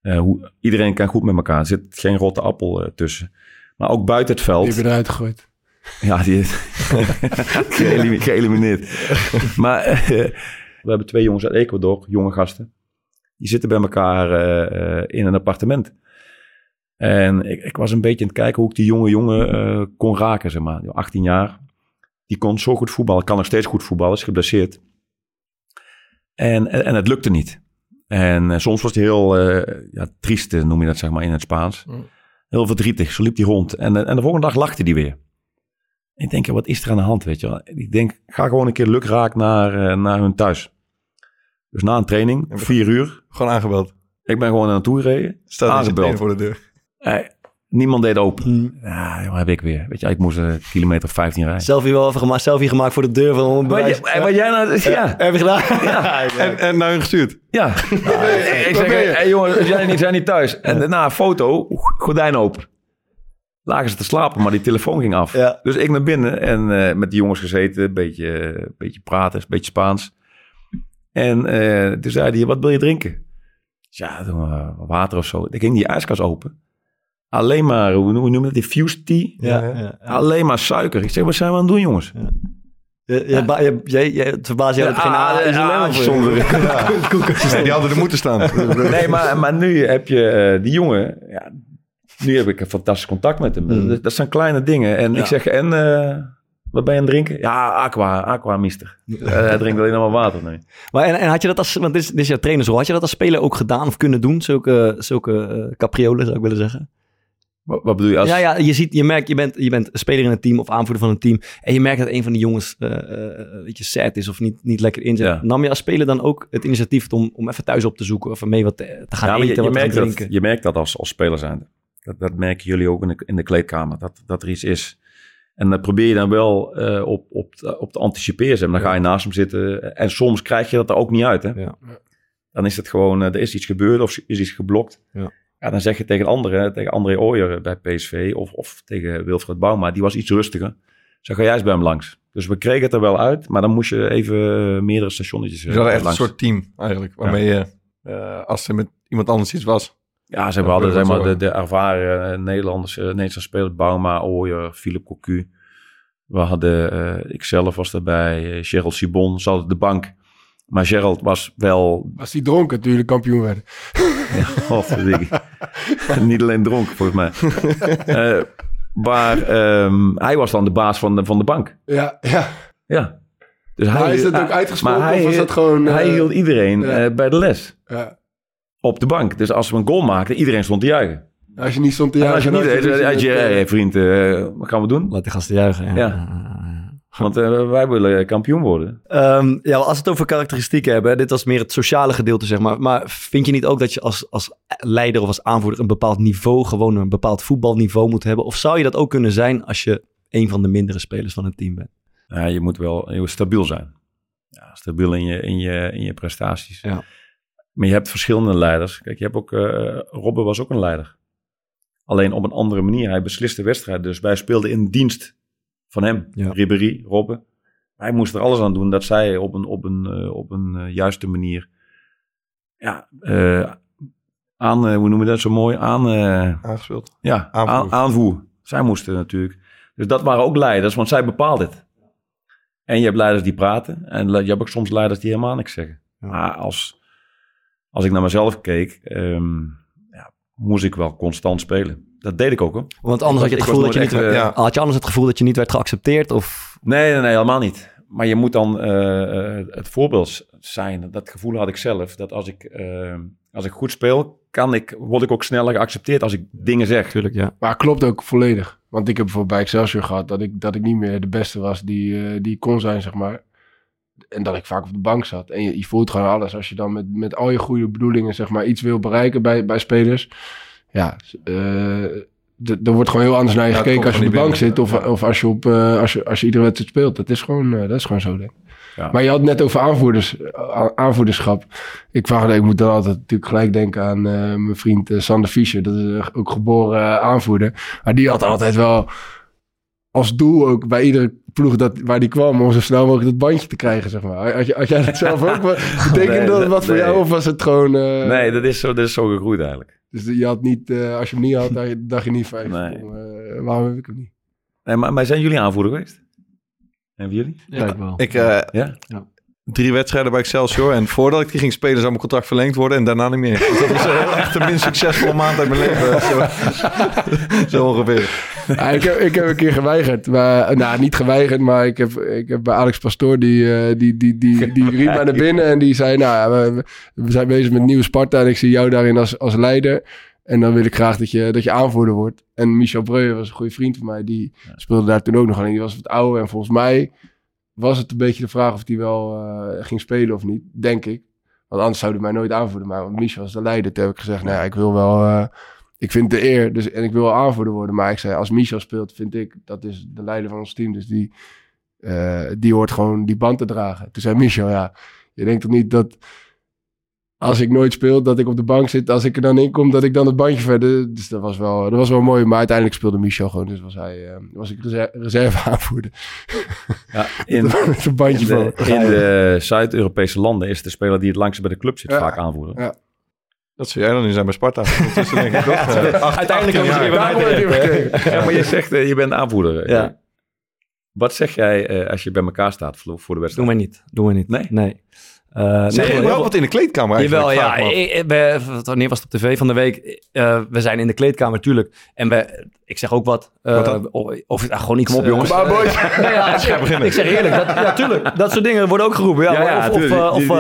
Eh, hoe, iedereen kan goed met elkaar. Er zit geen rotte appel eh, tussen. Maar ook buiten het veld. Die heb je eruit gegooid. Ja, die is geëlimi- geëlimineerd. maar we hebben twee jongens uit Ecuador, jonge gasten. Die zitten bij elkaar eh, eh, in een appartement. En ik, ik was een beetje aan het kijken hoe ik die jonge jongen eh, kon raken, zeg maar. 18 jaar. Die kon zo goed voetballen, kan nog steeds goed voetballen, is geblesseerd. En, en, en het lukte niet. En soms was hij heel eh ja, triest, noem je dat zeg maar in het Spaans. Heel verdrietig, zo liep hij rond. En, en de volgende dag lachte hij weer. Ik denk, ja, wat is er aan de hand, weet je wel? Ik denk, ga gewoon een keer lukraak naar, naar hun thuis. Dus na een training, vier uur. Gewoon aangebeld. Ik ben gewoon naar naartoe gereden. Staat aangebeld. voor de deur. Niemand deed open. Ja, jongen, heb ik weer. Weet je, ik moest een kilometer of 15 rijden. Selfie wel even gemaakt, selfie gemaakt voor de deur van een Wat, wat jij nou... Ja. Heb je gedaan? En, en naar hun gestuurd. Ja. ik zeg, hey, jongen, we zijn, niet, zijn niet thuis. En daarna een foto, gordijn open. Lagen ze te slapen, maar die telefoon ging af. Ja. Dus ik naar binnen en eh, met die jongens gezeten, een beetje, een beetje praten, een beetje Spaans. En eh, toen zei hij, wat wil je drinken? Ja, maar water of zo. Ik ging die ijskast open. Alleen maar, hoe noem hoe noem je dat, die fused tea? Ja, ja, ja. Alleen maar suiker. Ik zeg, wat zijn we aan het doen, jongens? Je, je, ba- je, je, je- het verbaast jou dat er geen A is ah, alleen maar voor je. zonder- Nee, die hadden er moeten staan. Nee, maar, maar nu heb je eh, die jongen. Ja, nu heb ik een fantastisch contact met hem. Mm. Dat, dat zijn kleine dingen. En Ja. ik zeg, en eh, wat ben je aan het drinken? Ja, aqua, aqua mister. Eh, hij drinkt alleen maar water. Nee. Maar en, en had je dat als, want dit is, dit is jouw trainersrol, had je dat als speler ook gedaan of kunnen doen? Zulke, zulke eh, capriolen zou ik willen zeggen. Wat, wat bedoel je? Als, Ja, ja, je ziet, je merkt, je bent, je bent speler in een team of aanvoerder van een team. En je merkt dat een van die jongens, eh eh, weet je, sad is of niet, niet lekker inzet. Ja. Nam je als speler dan ook het initiatief om, om even thuis op te zoeken of mee wat te, te gaan Ja, eten, je, je, wat te merkt dat, drinken? je merkt dat als, als speler zijn. Dat, dat merken jullie ook in de, in de kleedkamer. Dat, dat er iets is. En dat probeer je dan wel eh, op, op, te- op te anticiperen. Dan ga je naast hem zitten. En soms krijg je dat er ook niet uit. Hè? Ja. Dan is het gewoon, eh, er is iets gebeurd of is iets geblokt. Ja. Ja, dan zeg je tegen anderen, tegen André Ooyer bij PSV of, of tegen Wilfred Bouma, die was iets rustiger. Zeg, ga jij eens bij hem langs. Dus we kregen het er wel uit, maar dan moest je even meerdere stationnetjes Dus hadden eh, echt een soort team eigenlijk. Waarmee je, eh, als er met iemand anders iets was. Ja, ze Ja, hadden zeg maar, de, de ervaren eh, Nederlanders, eh, Nederlandse spelers, Bouma, Ooyer, Philip Cocu. We hadden, eh ikzelf was erbij, eh, Gerald Sibon zat op de bank. Maar Gerald was wel, Als die dronken toen jullie kampioen werden. ja, godverdikke. niet alleen dronken volgens mij. Maar ehm, hij was dan de baas van de, van de bank. Ja, ja. Ja. Dus Maar is dat ook hij- uitgesproken maar hij- of was dat gewoon... hij hield iedereen ja. bij de les. ja. Op de bank. Dus als we een goal maakten, iedereen stond te juichen. Als je niet stond te en als je jagen, niet je, met, eh, hey, vriend, eh, wat gaan we doen? Laat die gasten juichen. Ja. Ja. Want eh, wij willen kampioen worden. Ehm, ja, als we het over karakteristieken hebben, dit was meer het sociale gedeelte, zeg maar. Maar vind je niet ook dat je als, als leider of als aanvoerder een bepaald niveau, gewoon een bepaald voetbalniveau moet hebben? Of zou je dat ook kunnen zijn als je een van de mindere spelers van het team bent? Ja, je moet wel je moet stabiel zijn. Ja, stabiel in je, in je, in je prestaties. Ja. Maar je hebt verschillende leiders. Kijk, je hebt ook... eh Robben was ook een leider. Alleen op een andere manier. Hij besliste wedstrijden. Dus wij speelden in dienst van hem. Ja. Ribéry, Robben. Hij moest er alles aan doen dat zij op een, op een, eh, op een eh, juiste manier ja, eh, aan, eh, hoe noemen we dat zo mooi? Aan, eh, Aangespeeld. ja, Aanvoer. aan- aanvoer. Zij moesten natuurlijk. Dus dat waren ook leiders, want zij bepaalden het. En je hebt leiders die praten. En je hebt ook soms leiders die helemaal niks zeggen. Maar als, als ik naar mezelf keek, ehm, ja, moest ik wel constant spelen. Dat deed ik ook hoor. Want anders had je het gevoel dat je niet... echt, werd- eh, Had je anders het gevoel dat je niet werd geaccepteerd? Of... Nee, nee, nee, helemaal niet. Maar je moet dan eh, eh, het voorbeeld zijn. Dat gevoel had ik zelf. Dat als ik, eh, als ik goed speel, kan ik, word ik ook sneller geaccepteerd als ik dingen zeg. Tuurlijk, ja. Maar klopt ook volledig. Want ik heb bijvoorbeeld bij Excelsior gehad dat ik, dat ik niet meer de beste was die, eh, die kon zijn, zeg maar. En dat ik vaak op de bank zat. En je, je voelt gewoon alles. Als je dan met, met al je goede bedoelingen, zeg maar, iets wil bereiken bij, bij spelers. Ja, d- er wordt gewoon heel anders naar je Ja, gekeken als je op de bank zit. Of, of als, je op, eh, als, je, als je iedere wedstrijd speelt. Dat is gewoon, eh, dat is gewoon zo, denk ik. Ja. Maar je had het net over aanvoerders, aanvoerderschap. Ik, vraag, ik moet dan altijd natuurlijk gelijk denken aan mijn vriend Sander Fischer. Dat is ook geboren aanvoerder. Maar die had altijd wel als doel ook bij iedere ploeg dat, waar die kwam... om zo snel mogelijk dat bandje te krijgen, zeg maar. Had, jij dat zelf ook? Betekende Nee, dat wat voor nee. jou of was het gewoon... eh, Nee, dat is zo, dat is zo gegroeid eigenlijk. Dus je had niet, eh, als je hem niet had, dacht je, dacht je niet van... Nee. eh, waarom heb ik hem niet? Nee, maar, maar zijn jullie aanvoerder geweest? Hebben jullie? Ja, ik wel. Ik, eh, Ja? Drie wedstrijden bij Excelsior. En voordat ik die ging spelen, zou mijn contract verlengd worden. En daarna niet meer. Dus dat was eh, echt de minst succesvolle maand uit mijn leven. Zo, zo ongeveer. Ja, ik, heb, ik heb een keer geweigerd. Maar, nou, niet geweigerd, maar ik heb, ik heb bij Alex Pastoor... Die, eh, die, die, die, die riep mij naar binnen en die zei... Nou, we, we zijn bezig met nieuwe Sparta... en ik zie jou daarin als, als leider. En dan wil ik graag dat je, dat je aanvoerder wordt. En Michel Breuer was een goede vriend van mij. Die speelde daar toen ook nog alleen. Die was wat ouder. En volgens mij was het een beetje de vraag... of hij wel eh, ging spelen of niet. Denk ik. Want anders zou hij mij nooit aanvoerder maken. Want Michel was de leider. Toen heb ik gezegd... Nou ja, ik wil wel... eh, ik vind de eer dus, en ik wil aanvoerder worden. Maar ik zei, als Michel speelt, vind ik, dat is de leider van ons team. Dus die, eh, die hoort gewoon die band te dragen. Toen zei Michel, ja, je denkt toch niet dat als ik nooit speel, dat ik op de bank zit. Als ik er dan in kom, dat ik dan het bandje verder... Dus dat was wel, dat was wel mooi. Maar uiteindelijk speelde Michel gewoon. Dus was, hij, eh, was ik reserve, reserve aanvoerder. Ja, in, Met een bandje in de, in de Zuid-Europese landen is de speler die het langst bij de club zit Ja. vaak aanvoerder. Ja. Dat zou jij dan nu zijn bij Sparta. Ondertussen denk ik toch. eh, acht- Uiteindelijk 18 ook jaar. weer bij mij Daarom heb je gekregen. Ja, maar je zegt, eh, je bent aanvoerder. Ja. Wat zeg jij eh, als je bij elkaar staat voor voor de wedstrijd? wij niet. Doen we niet. Nee? Nee. Eh, Zeg je heel- wel wat in de kleedkamer eigenlijk? Jawel, ja. Ik- we- wanneer was het op tv van de week? Eh, we zijn in de kleedkamer, natuurlijk. En we, ik zeg ook wat. eh, Wat of, ah, gewoon iets. Kom op, jongens. Maar boys, Nee, ja, ik zeg eerlijk, dat, ja, tuurlijk. Dat soort dingen worden ook geroepen. Ja, of, of,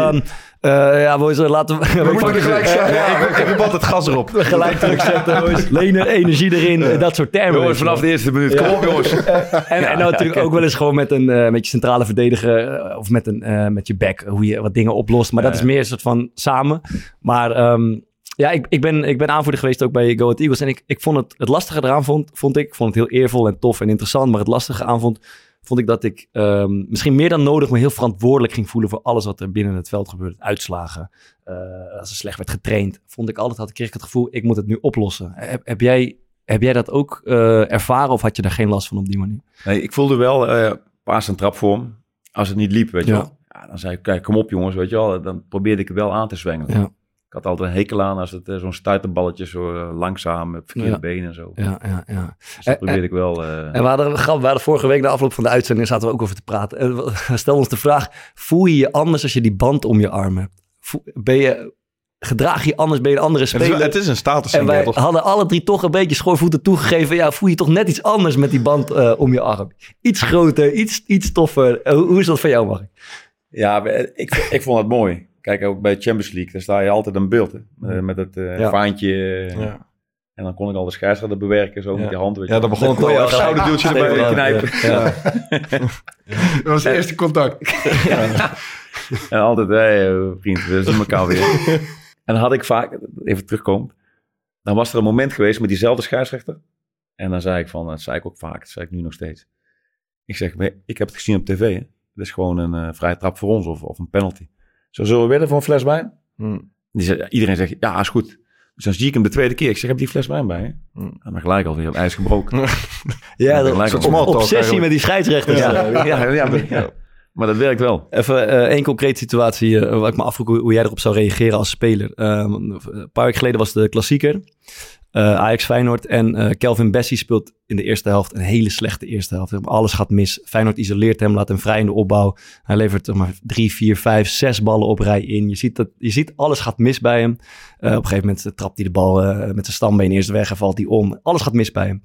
eh, ja, boys, eh, laten we... we moeten gelijk. Ja, ik, ik heb altijd gas erop. Gelijk terugzetten, boys. Lenen, energie erin, dat soort termen. Jongens, vanaf de eerste minuut. Kom op, jongens. En, en nou natuurlijk ook wel eens gewoon met, een, eh, met je centrale verdediger of met, een, eh, met je back, hoe je wat dingen oplost. Maar dat is meer een soort van samen. Maar ehm, ja, ik, ik, ben, ik ben aanvoerder geweest ook bij Go Ahead Eagles. En ik, ik vond het, het lastige eraan vond, vond ik, ik vond het heel eervol en tof en interessant. Maar het lastige aan vond, vond ik dat ik ehm, misschien meer dan nodig me heel verantwoordelijk ging voelen voor alles wat er binnen het veld gebeurde. Uitslagen, eh, als er slecht werd getraind. Vond ik altijd, had, kreeg ik het gevoel, ik moet het nu oplossen. Heb, heb jij... Heb jij dat ook eh, ervaren of had je daar geen last van op die manier? Nee, ik voelde wel eh paas en trapvorm. Als het niet liep, weet je Ja. wel. Ja, dan zei ik, kijk, kom op jongens, weet je wel. Dan probeerde ik het wel aan te zwengelen. Ja. Ik had altijd een hekel aan als het eh, zo'n stuiterballetje zo eh, langzaam, met verkeerde Ja. benen en zo. Ja, ja, ja. Dus dat Eh, probeerde ik wel... eh, En we hadden, grap, we hadden vorige week, de afloop van de uitzending, zaten we ook over te praten. En we stelden ons de vraag, voel je je anders als je die band om je arm hebt? Voel- Ben je, gedraag je je anders, ben je een andere Het is, speler? het is een status en wij hadden alle drie toch een beetje schoorvoeten toegegeven. Ja, voel je toch net iets anders met die band eh, om je arm? Iets groter, iets, iets toffer. Hoe, hoe is dat voor jou, Mark? Ja, ik, ik vond het mooi. Kijk, ook bij Champions League, daar sta je altijd een beeld. Hè? Eh, met het eh, Ja. vaantje. eh, Ja. En dan kon ik al de scheidsrechter bewerken, zo Ja. met die hand. Weet je Ja, dan begon het kon je al. al schouderduwtje erbij Ja. knijpen. Ja. dat was het eerste contact. En altijd, hé eh, vriend, we zien elkaar weer. en dan had ik vaak, even terugkomen, dan was er een moment geweest met diezelfde scheidsrechter. En dan zei ik van, dat zei ik ook vaak, dat zei ik nu nog steeds. Ik zeg, "Nee, ik heb het gezien op tv, hè. Dat is gewoon een eh, vrije trap voor ons of, of een penalty. Zo zullen we wedden voor een fles wijn? Hmm. Die zei, iedereen zegt, ja, is goed. Dus dan zie ik hem de tweede keer. Ik zeg, heb je die fles wijn bij je? Hmm. En dan gelijk alweer op ijs gebroken. Ja, dat gelijk een obsessie eigenlijk. met die scheidsrechters. Ja, Ja. ja, ja, maar- ja. Maar dat werkt wel. Even eh, één concrete situatie eh, waar ik me afvroeg hoe, hoe jij erop zou reageren als speler. Ehm, een paar weken geleden was de klassieker. Eh, Ajax Feyenoord en eh, Kelvin Bessie speelt in de eerste helft een hele slechte eerste helft. Alles gaat mis. Feyenoord isoleert hem, laat hem vrij in de opbouw. Hij levert zeg maar drie, vier, vijf, zes ballen op rij in. Je ziet, dat, je ziet alles gaat mis bij hem. Eh, op een gegeven moment trapt hij de bal met zijn stambeen eerst weg en valt hij om. Alles gaat mis bij hem.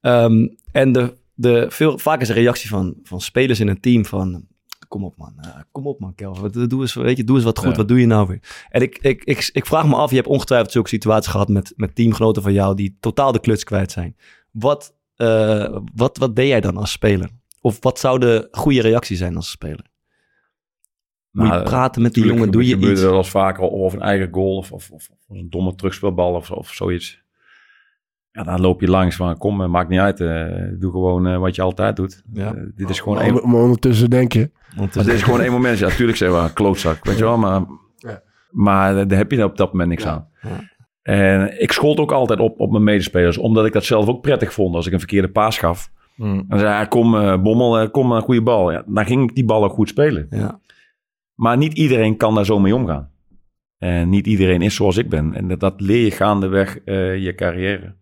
Ehm, en de, de, veel, vaak is een reactie van, van spelers in een team van... Kom op man, Eh, kom op man Kelvin. Wat- Doe eens, weet je, doe eens wat goed, Ja. wat doe je nou weer? En ik, ik, ik, ik vraag me af, je hebt ongetwijfeld zulke situaties gehad met, met teamgenoten van jou die totaal de kluts kwijt zijn. Wat, eh, wat, wat deed jij dan als speler? Of wat zou de goede reactie zijn als speler? Moet je Nou, praten met die jongen, doe je iets? er wel eens vaker of een eigen goal of, of, of een domme terugspeelbal of, of zoiets. Ja, dan loop je langs van kom, eh, maakt niet uit. eh, doe gewoon eh, wat je altijd doet. Ja. Eh, dit is gewoon Maar, maar ondertussen denk je... Want maar dit is gewoon één moment. Ja, natuurlijk zeggen we klootzak, weet je wel. Maar, Ja. maar daar heb je op dat moment niks Ja. aan. Ja. En ik schold ook altijd op, op mijn medespelers, omdat ik dat zelf ook prettig vond als ik een verkeerde paas gaf. Mm. Dan zei hij, kom eh, Bommel, eh, kom een goede bal. Ja, dan ging ik die bal ook goed spelen. Ja. Maar niet iedereen kan daar zo mee omgaan. En niet iedereen is zoals ik ben. En dat, dat leer je gaandeweg eh je carrière.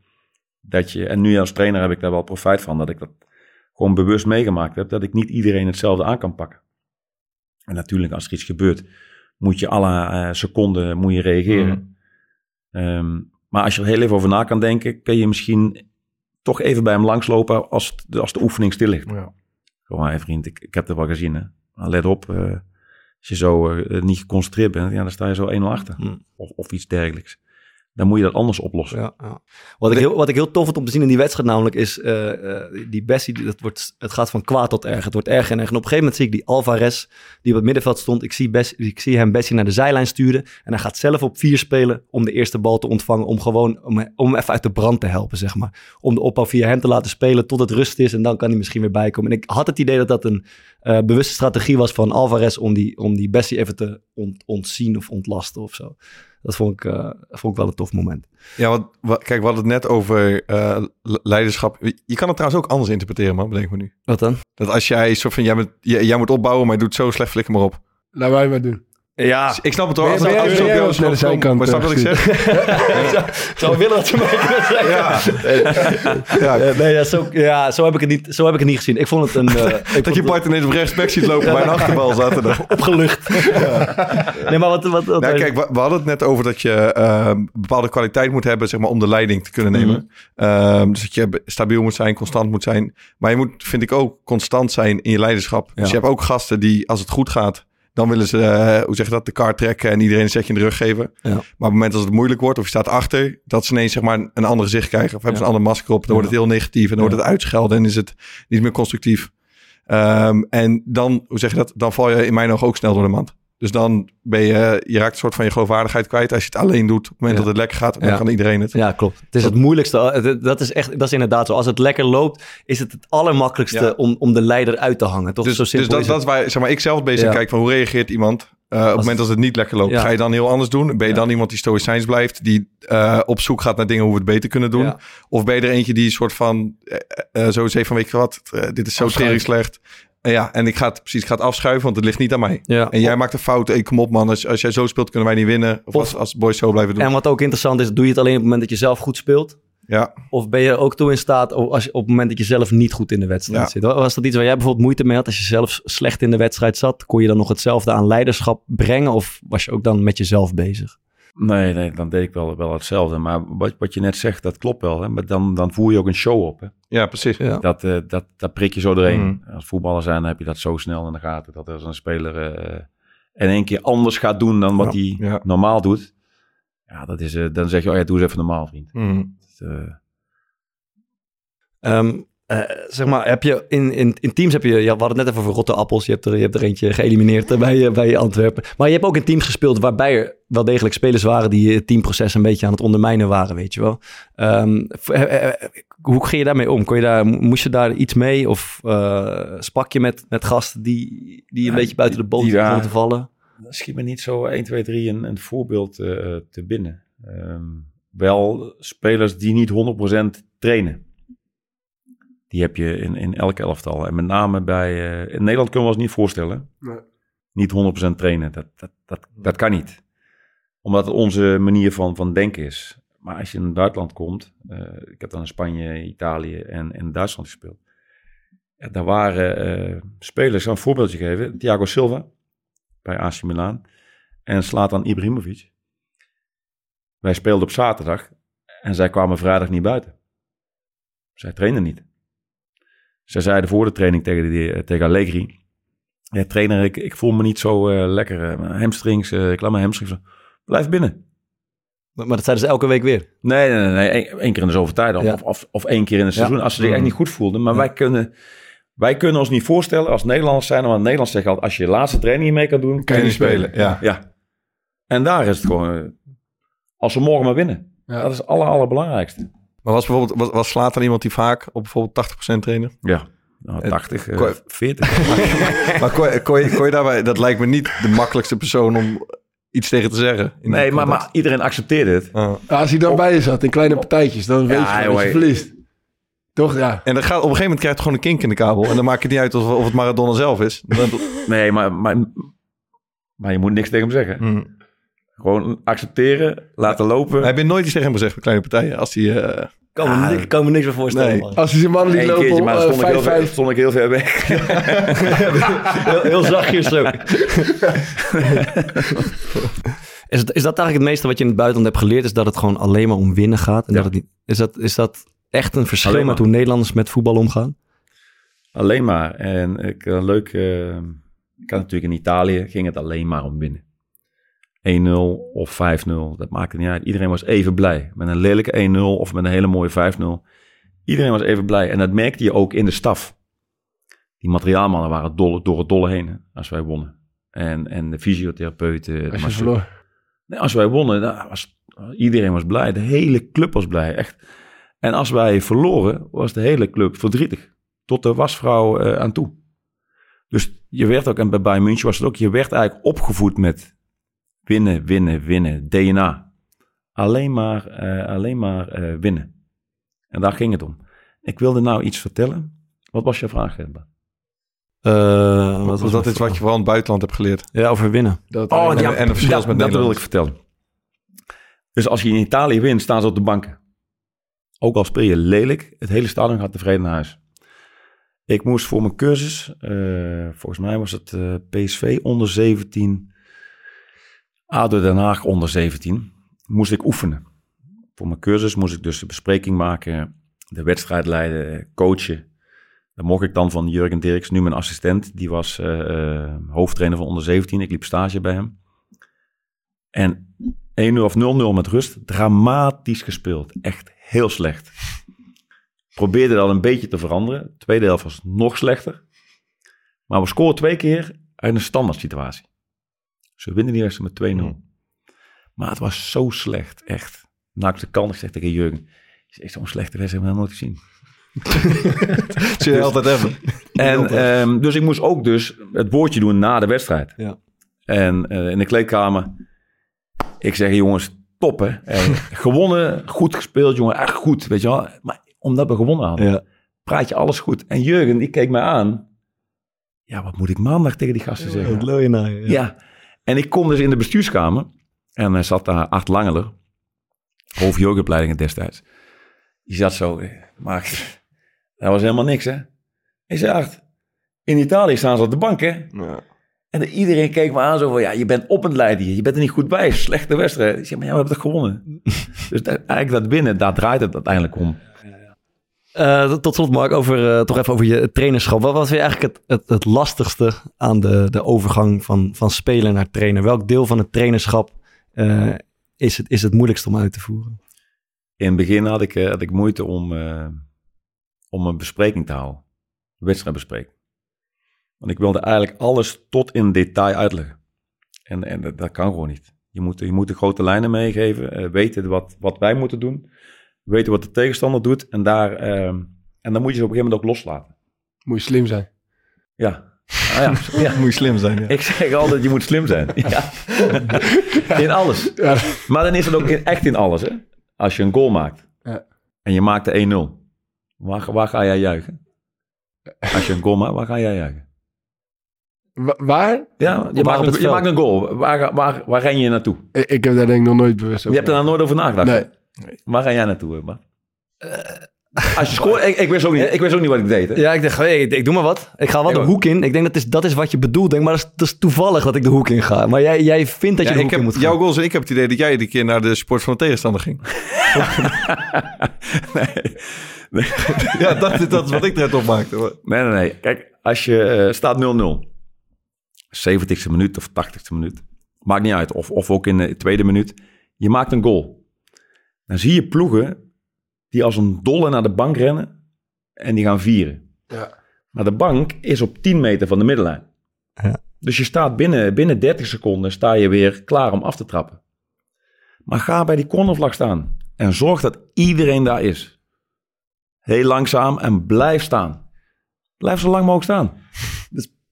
Dat je, en nu als trainer heb ik daar wel profijt van. Dat ik dat gewoon bewust meegemaakt heb. Dat ik niet iedereen hetzelfde aan kan pakken. En natuurlijk als er iets gebeurt. Moet je alle eh, seconden moet je reageren. Ehm, maar als je er heel even over na kan denken. Kun je misschien toch even bij hem langslopen als, de- als de oefening stil ligt. Ja. Gewoon, hé vriend, ik, ik heb het wel gezien. Hè. Maar let op, eh, als je zo eh, niet geconcentreerd bent, ja, dan sta je zo 1-0 achter. Hmm. Of, of iets dergelijks. Dan moet je dat anders oplossen. Ja, ja. Wat, ik heel, wat ik heel tof vond om te zien in die wedstrijd namelijk is... eh, eh, die Bessie, dat wordt, het gaat van kwaad tot erg. Het wordt erger en erger. En op een gegeven moment zie ik die Alvarez die op het middenveld stond. Ik zie, Bessie, ik zie hem Bessie naar de zijlijn sturen. En hij gaat zelf op vier spelen om de eerste bal te ontvangen. Om gewoon om, om even uit de brand te helpen, zeg maar. Om de opbouw via hem te laten spelen tot het rust is. En dan kan hij misschien weer bijkomen. En ik had het idee dat dat een eh, bewuste strategie was van Alvarez... om die, om die Bessie even te ont- ontzien of ontlasten of zo. Dat vond ik, eh, vond ik wel een tof moment. Ja, want, wa- kijk, we hadden het net over eh, le- leiderschap. Je kan het trouwens ook anders interpreteren, man, bedenk me nu. Wat dan? Dat als jij soort van, jij, bent, jij, jij moet opbouwen, maar je doet zo slecht, flikker maar op. Laat wij maar doen. Ja, Ik snap het hoor. Ben ben naar de zijkant, Maar snap je wat ik zeg? zou willen dat ze mij zeggen. Ja. Ja, Eh, nee, ja, zo, ja, zo, heb ik het niet, zo heb ik het niet gezien. Ik vond het een... eh, ik vond dat je part ineens op rechtsback ziet lopen bij een achterbal zaterdag. opgelucht. Nee, maar wat... wat, wat Nou, kijk, we, we hadden het net over dat je een bepaalde kwaliteit moet hebben zeg maar, om de leiding te kunnen nemen. Ehm, dus dat je stabiel moet zijn, constant moet zijn. Maar je moet, vind ik ook, constant zijn in je leiderschap. Ja. Dus je hebt ook gasten die, als het goed gaat, dan willen ze, eh, hoe zeg je dat, de kaart trekken en iedereen een zetje in de rug geven. Ja. Maar op het moment dat het moeilijk wordt of je staat achter, dat ze ineens zeg maar, een, ander gezicht krijgen. Of hebben ze een ander masker op, dan wordt het heel negatief en dan wordt het uitschelden en is het niet meer constructief. Ehm, en dan, hoe zeg je dat, dan val je in mijn ogen ook snel door de mand. Dus dan ben je, je raakt een soort van je geloofwaardigheid kwijt. Als je het alleen doet, op het moment Ja. dat het lekker gaat, dan Ja. kan iedereen het. Ja, klopt. Het is het moeilijkste. Dat is, echt, dat is inderdaad zo. Als het lekker loopt, is het het allermakkelijkste Ja. om, om de leider uit te hangen. Toch Dus, zo dus simpel dat, is dat is waar zeg maar, ik zelf bezig kijk van hoe reageert iemand eh, op het moment dat het niet lekker loopt. Ja. Ga je dan heel anders doen? Ben je Ja. dan iemand die stoïcijns blijft, die eh, op zoek gaat naar dingen hoe we het beter kunnen doen? Ja. Of ben je er eentje die een soort van eh, zo zegt van weet je wat, eh, dit is zo tering slecht. Ja, en ik ga het precies ik ga het afschuiven, want het ligt niet aan mij. Ja. En jij maakt een fout. Hey, kom op man, als, als jij zo speelt kunnen wij niet winnen. Of, Of- als, als boys zo blijven doen. En wat ook interessant is, doe je het alleen op het moment dat je zelf goed speelt? ja. Of ben je er ook toe in staat als je, op het moment dat je zelf niet goed in de wedstrijd Ja. zit? Was dat iets waar jij bijvoorbeeld moeite mee had? Als je zelf slecht in de wedstrijd zat, kon je dan nog hetzelfde aan leiderschap brengen? Of was je ook dan met jezelf bezig? Nee, nee, dan deed ik wel, wel hetzelfde. Maar wat, wat je net zegt, dat klopt wel. Hè? Maar dan, dan voer je ook een show op. Hè? ja, precies. Ja. Dat, eh, dat, dat prik je zo doorheen. Mhm. Als voetballer zijn, dan heb je dat zo snel in de gaten. Dat als een speler eh, in één keer anders gaat doen dan wat hij Ja. normaal doet. Ja, dat is, eh, dan zeg je, oh ja, doe eens even normaal, vriend. Mhm. Dat, eh, Eh, zeg maar, heb je in, in, in teams heb je, ja, we hadden het net even over rotte appels. Je hebt er, je hebt er eentje geëlimineerd bij, eh, bij Antwerpen. Maar je hebt ook in teams gespeeld waarbij er wel degelijk spelers waren die het teamproces een beetje aan het ondermijnen waren, weet je wel. Ehm, eh, hoe ging je daarmee om? Kon je daar, moest je daar iets mee? Of eh, sprak je met, met gasten die, die een Ja, beetje buiten de boot te vallen? Schiet me niet zo 1, 2, 3 een, een voorbeeld eh, te binnen. Ehm, wel spelers die niet 100% trainen. Die heb je in, in elk elftal. En met name bij... eh, in Nederland kunnen we ons niet voorstellen. Nee. Niet 100% trainen. Dat, dat, dat, dat kan niet. Omdat het onze manier van, van denken is. Maar als je in het buitenland komt... eh, ik heb dan in Spanje, Italië en, en Duitsland gespeeld. Daar waren eh, spelers, ik zal een voorbeeldje geven. Thiago Silva bij AC Milan. En Slatan Ibrahimovic. Wij speelden op zaterdag en zij kwamen vrijdag niet buiten. Zij trainden niet. Zij zeiden voor de training tegen, die, eh, tegen Allegri... Ja, trainer, ik, ik voel me niet zo eh, lekker. eh, mijn hamstrings, ik laat mijn hamstrings... Blijf binnen. Maar, maar dat zeiden ze elke week weer. Nee, nee, nee. nee. Eén, keer in de zoveel tijd. Of, Ja. of, of, of één keer in een seizoen. Als ze zich echt Mm. niet goed voelden. Maar wij, kunnen, wij kunnen ons niet voorstellen als Nederlanders zijn. Want Nederlands zeggen altijd, als je je laatste training niet mee kan doen... Kan je niet spelen, ja. Ja. En daar is het gewoon... Als we morgen maar winnen. Ja. Dat is het aller, allerbelangrijkste. Maar was bijvoorbeeld was, was Slaat er iemand die vaak op bijvoorbeeld 80% trainen? Ja. Nou, En- 80, eh, Ko- 40. maar kon, je- kon, je, kon je daarbij, dat lijkt me niet de makkelijkste persoon om iets tegen te zeggen. Nee, maar, maar iedereen accepteert het. Ja, als hij dan bij je zat in kleine partijtjes, dan weet je Ja, dat je verliest. Toch? Ja. En dan gaat, op een gegeven moment krijgt het gewoon een kink in de kabel. En dan maakt het niet uit of, of het Maradona zelf is. Nee, maar, maar, maar je moet niks tegen hem zeggen. Hmm. Gewoon accepteren, laten lopen. Heb je nooit iets tegen hem gezegd bij kleine partijen? Als hij, eh, Kan me, Ah, niks- kan me niks meer voorstellen. nee. man. Als hij zijn man liet lopen keertje, maar eh, stond, ik heel ver, 5-5. stond ik heel ver weg. heel, heel zachtjes zo. is, het, is dat eigenlijk het meeste wat je in het buitenland hebt geleerd? Is dat het gewoon alleen maar om winnen gaat? En Ja. dat het niet, is, dat, is dat echt een verschil met hoe Nederlanders met voetbal omgaan? Alleen maar. En ik, eh, leuk, ik had natuurlijk in Italië, ging het alleen maar om winnen. 1-0 of 5-0, dat maakte niet uit. Iedereen was even blij. Met een lelijke 1-0 of met een hele mooie 5-0. Iedereen was even blij. En dat merkte je ook in de staf. Die materiaalmannen waren dolle, door het dolle heen als wij wonnen. En, en de fysiotherapeuten. Als je verloor. Nee, als wij wonnen, was, iedereen was blij. De hele club was blij, echt. En als wij verloren, was de hele club verdrietig. Tot de wasvrouw eh, aan toe. Dus je werd ook, en bij Bayern München was het ook, je werd eigenlijk opgevoed met winnen, winnen, winnen, DNA. Alleen maar, eh, alleen maar eh, winnen. En daar ging het om. Ik wilde nou iets vertellen. Wat was je vraag? Eh, wat was dat iets wat je vooral in het buitenland hebt geleerd? Ja, over winnen. Dat, Oh, en- ja, en het verschil met dat wil Nederland. ik vertellen. Dus als je in Italië wint, staan ze op de banken. Ook al speel je lelijk, het hele stadion gaat tevreden naar huis. Ik moest voor mijn cursus, eh, volgens mij was het eh, PSV onder 17, ADO Den Haag onder 17, moest ik oefenen. Voor mijn cursus moest ik dus de bespreking maken, de wedstrijd leiden, coachen. Dat mocht ik dan van Jurgen Dirks, nu mijn assistent. Die was eh, eh, hoofdtrainer van onder 17. Ik liep stage bij hem. En 1-0 of 0-0 met rust. Dramatisch gespeeld. Echt heel slecht. Probeerde dat een beetje te veranderen. De tweede helft was nog slechter. Maar we scoren twee keer uit een standaard situatie. Ze winnen die eerste met 2-0. Maar het was zo slecht, echt. Ik de kant, ik zeg tegen Jurgen. Is echt zo'n slechte wedstrijd, heb ik nog nooit gezien. Zul je altijd hebben. En, ehm, dus ik moest ook dus het woordje doen na de wedstrijd. Ja. En eh, in de kleedkamer, ik zeg jongens, top hè. En gewonnen, goed gespeeld jongen, echt goed, weet je wel. Maar omdat we gewonnen hadden, Ja. praat je alles goed. En Jurgen, die keek mij aan. Ja, wat moet ik maandag tegen die gasten zeggen? Wat lul je nou? Ja. En ik kom dus in de bestuurskamer. En er zat daar Art Langeler. Hoofd destijds. Die zat zo. eh, Maar dat was helemaal niks, hè. Hij zei, Art, in Italië staan ze op de bank, hè. Ja. En iedereen keek me aan zo van, ja, je bent op het leiden hier. Je bent er niet goed bij. Slechte wedstrijd. Ik zei, maar ja, we hebben toch gewonnen. dus dat, eigenlijk dat winnen, daar draait het uiteindelijk om. Eh, tot slot, Mark, over, eh, toch even over je trainerschap. Wat was weer eigenlijk het, het, lastigste aan de, de overgang van, van speler naar trainer? Welk deel van het trainerschap eh, is, het, is het moeilijkst om uit te voeren? In het begin had ik, had ik moeite om, om een bespreking te houden. Een wedstrijdbespreking. Want ik wilde eigenlijk alles tot in detail uitleggen. En, en dat, dat kan gewoon niet. Je moet, je moet de grote lijnen meegeven. weten wat, wat wij moeten doen. Weten wat de tegenstander doet. En, daar, ehm, en dan moet je ze op een gegeven moment ook loslaten. Moet je slim zijn. Ja. Ah, ja. ja. Moet je slim zijn. Ja. Ik zeg altijd, je moet slim zijn. Ja. in alles. Ja. Maar dan is het ook in- echt in alles, hè? Als je een goal maakt Ja. en je maakt de 1-0, waar, waar ga jij juichen? Als je een goal maakt, waar ga jij juichen? Wa- waar? Ja, je, maakt, een, je maakt een goal. Waar, waar, waar ren je naartoe? Ik, ik heb daar denk ik nog nooit bewust Je over hebt er daar nooit over nagedacht. Nee. Waar ga jij naartoe, hè, Bart? Als je scoort, ik, ik, wist ook niet, ik wist ook niet wat ik deed. Hè? Ja, ik dacht, hey, ik, ik doe maar wat. Ik ga wel Ik de ook. hoek in. Ik denk dat is, dat is wat je bedoelt. Denk, maar dat is, dat is toevallig dat ik de hoek in ga. Maar jij, jij vindt dat je Ja, de ik hoek in moet jouw gaan. goals en ik heb het idee dat jij die keer naar de sport van de tegenstander ging. nee. Nee. Ja, dat, dat is wat ik eruit opmaakte. nee, nee, nee. Kijk, als je eh, staat 0-0. 70ste minuut of 80ste minuut. Maakt niet uit. Of, of ook in de tweede minuut. Je maakt een goal. Dan zie je ploegen die als een dolle naar de bank rennen. En die gaan vieren. Ja. Maar de bank is op 10 meter van de middenlijn. Ja. Dus je staat binnen, binnen 30 seconden sta je weer klaar om af te trappen. Maar ga bij die cornervlag staan. En zorg dat iedereen daar is. Heel langzaam en blijf staan. Blijf zo lang mogelijk staan.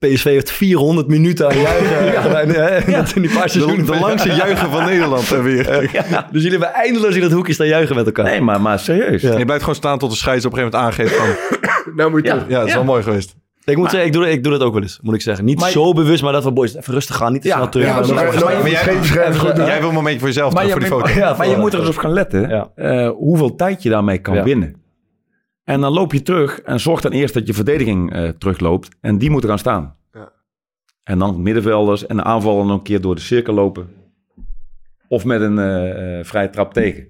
PSV heeft 400 minuten aan juichen. ja. en, Dat in die paar De, seizoenen. de langste juichen van Nederland hè, weer. Dus jullie hebben eindeloos in dat hoekje staan juichen met elkaar. Nee, maar, maar serieus. En je blijft gewoon staan tot de scheids op een gegeven moment aangeeft van... Nou moet je Ja. Ja, dat is wel mooi geweest. Ik moet zeggen, ik doe, ik doe dat ook wel eens, moet ik zeggen. Niet Maar- zo bewust, maar dat we boys even rustig gaan. Niet te Ja, snel terug. Ja, Maar maar, dan- maar, Maar jij, geen bescherming goed doen. jij wil een momentje voor jezelf Maar, terug je, voor die foto. ja, maar je moet er eens op gaan letten. Ja. eh, hoeveel tijd je daarmee kan Ja. winnen. En dan loop je terug en zorg dan eerst dat je verdediging eh, terugloopt. En die moeten gaan staan. Ja. En dan middenvelders en de aanvallen nog een keer door de cirkel lopen. Of met een eh, eh, vrije trap tegen.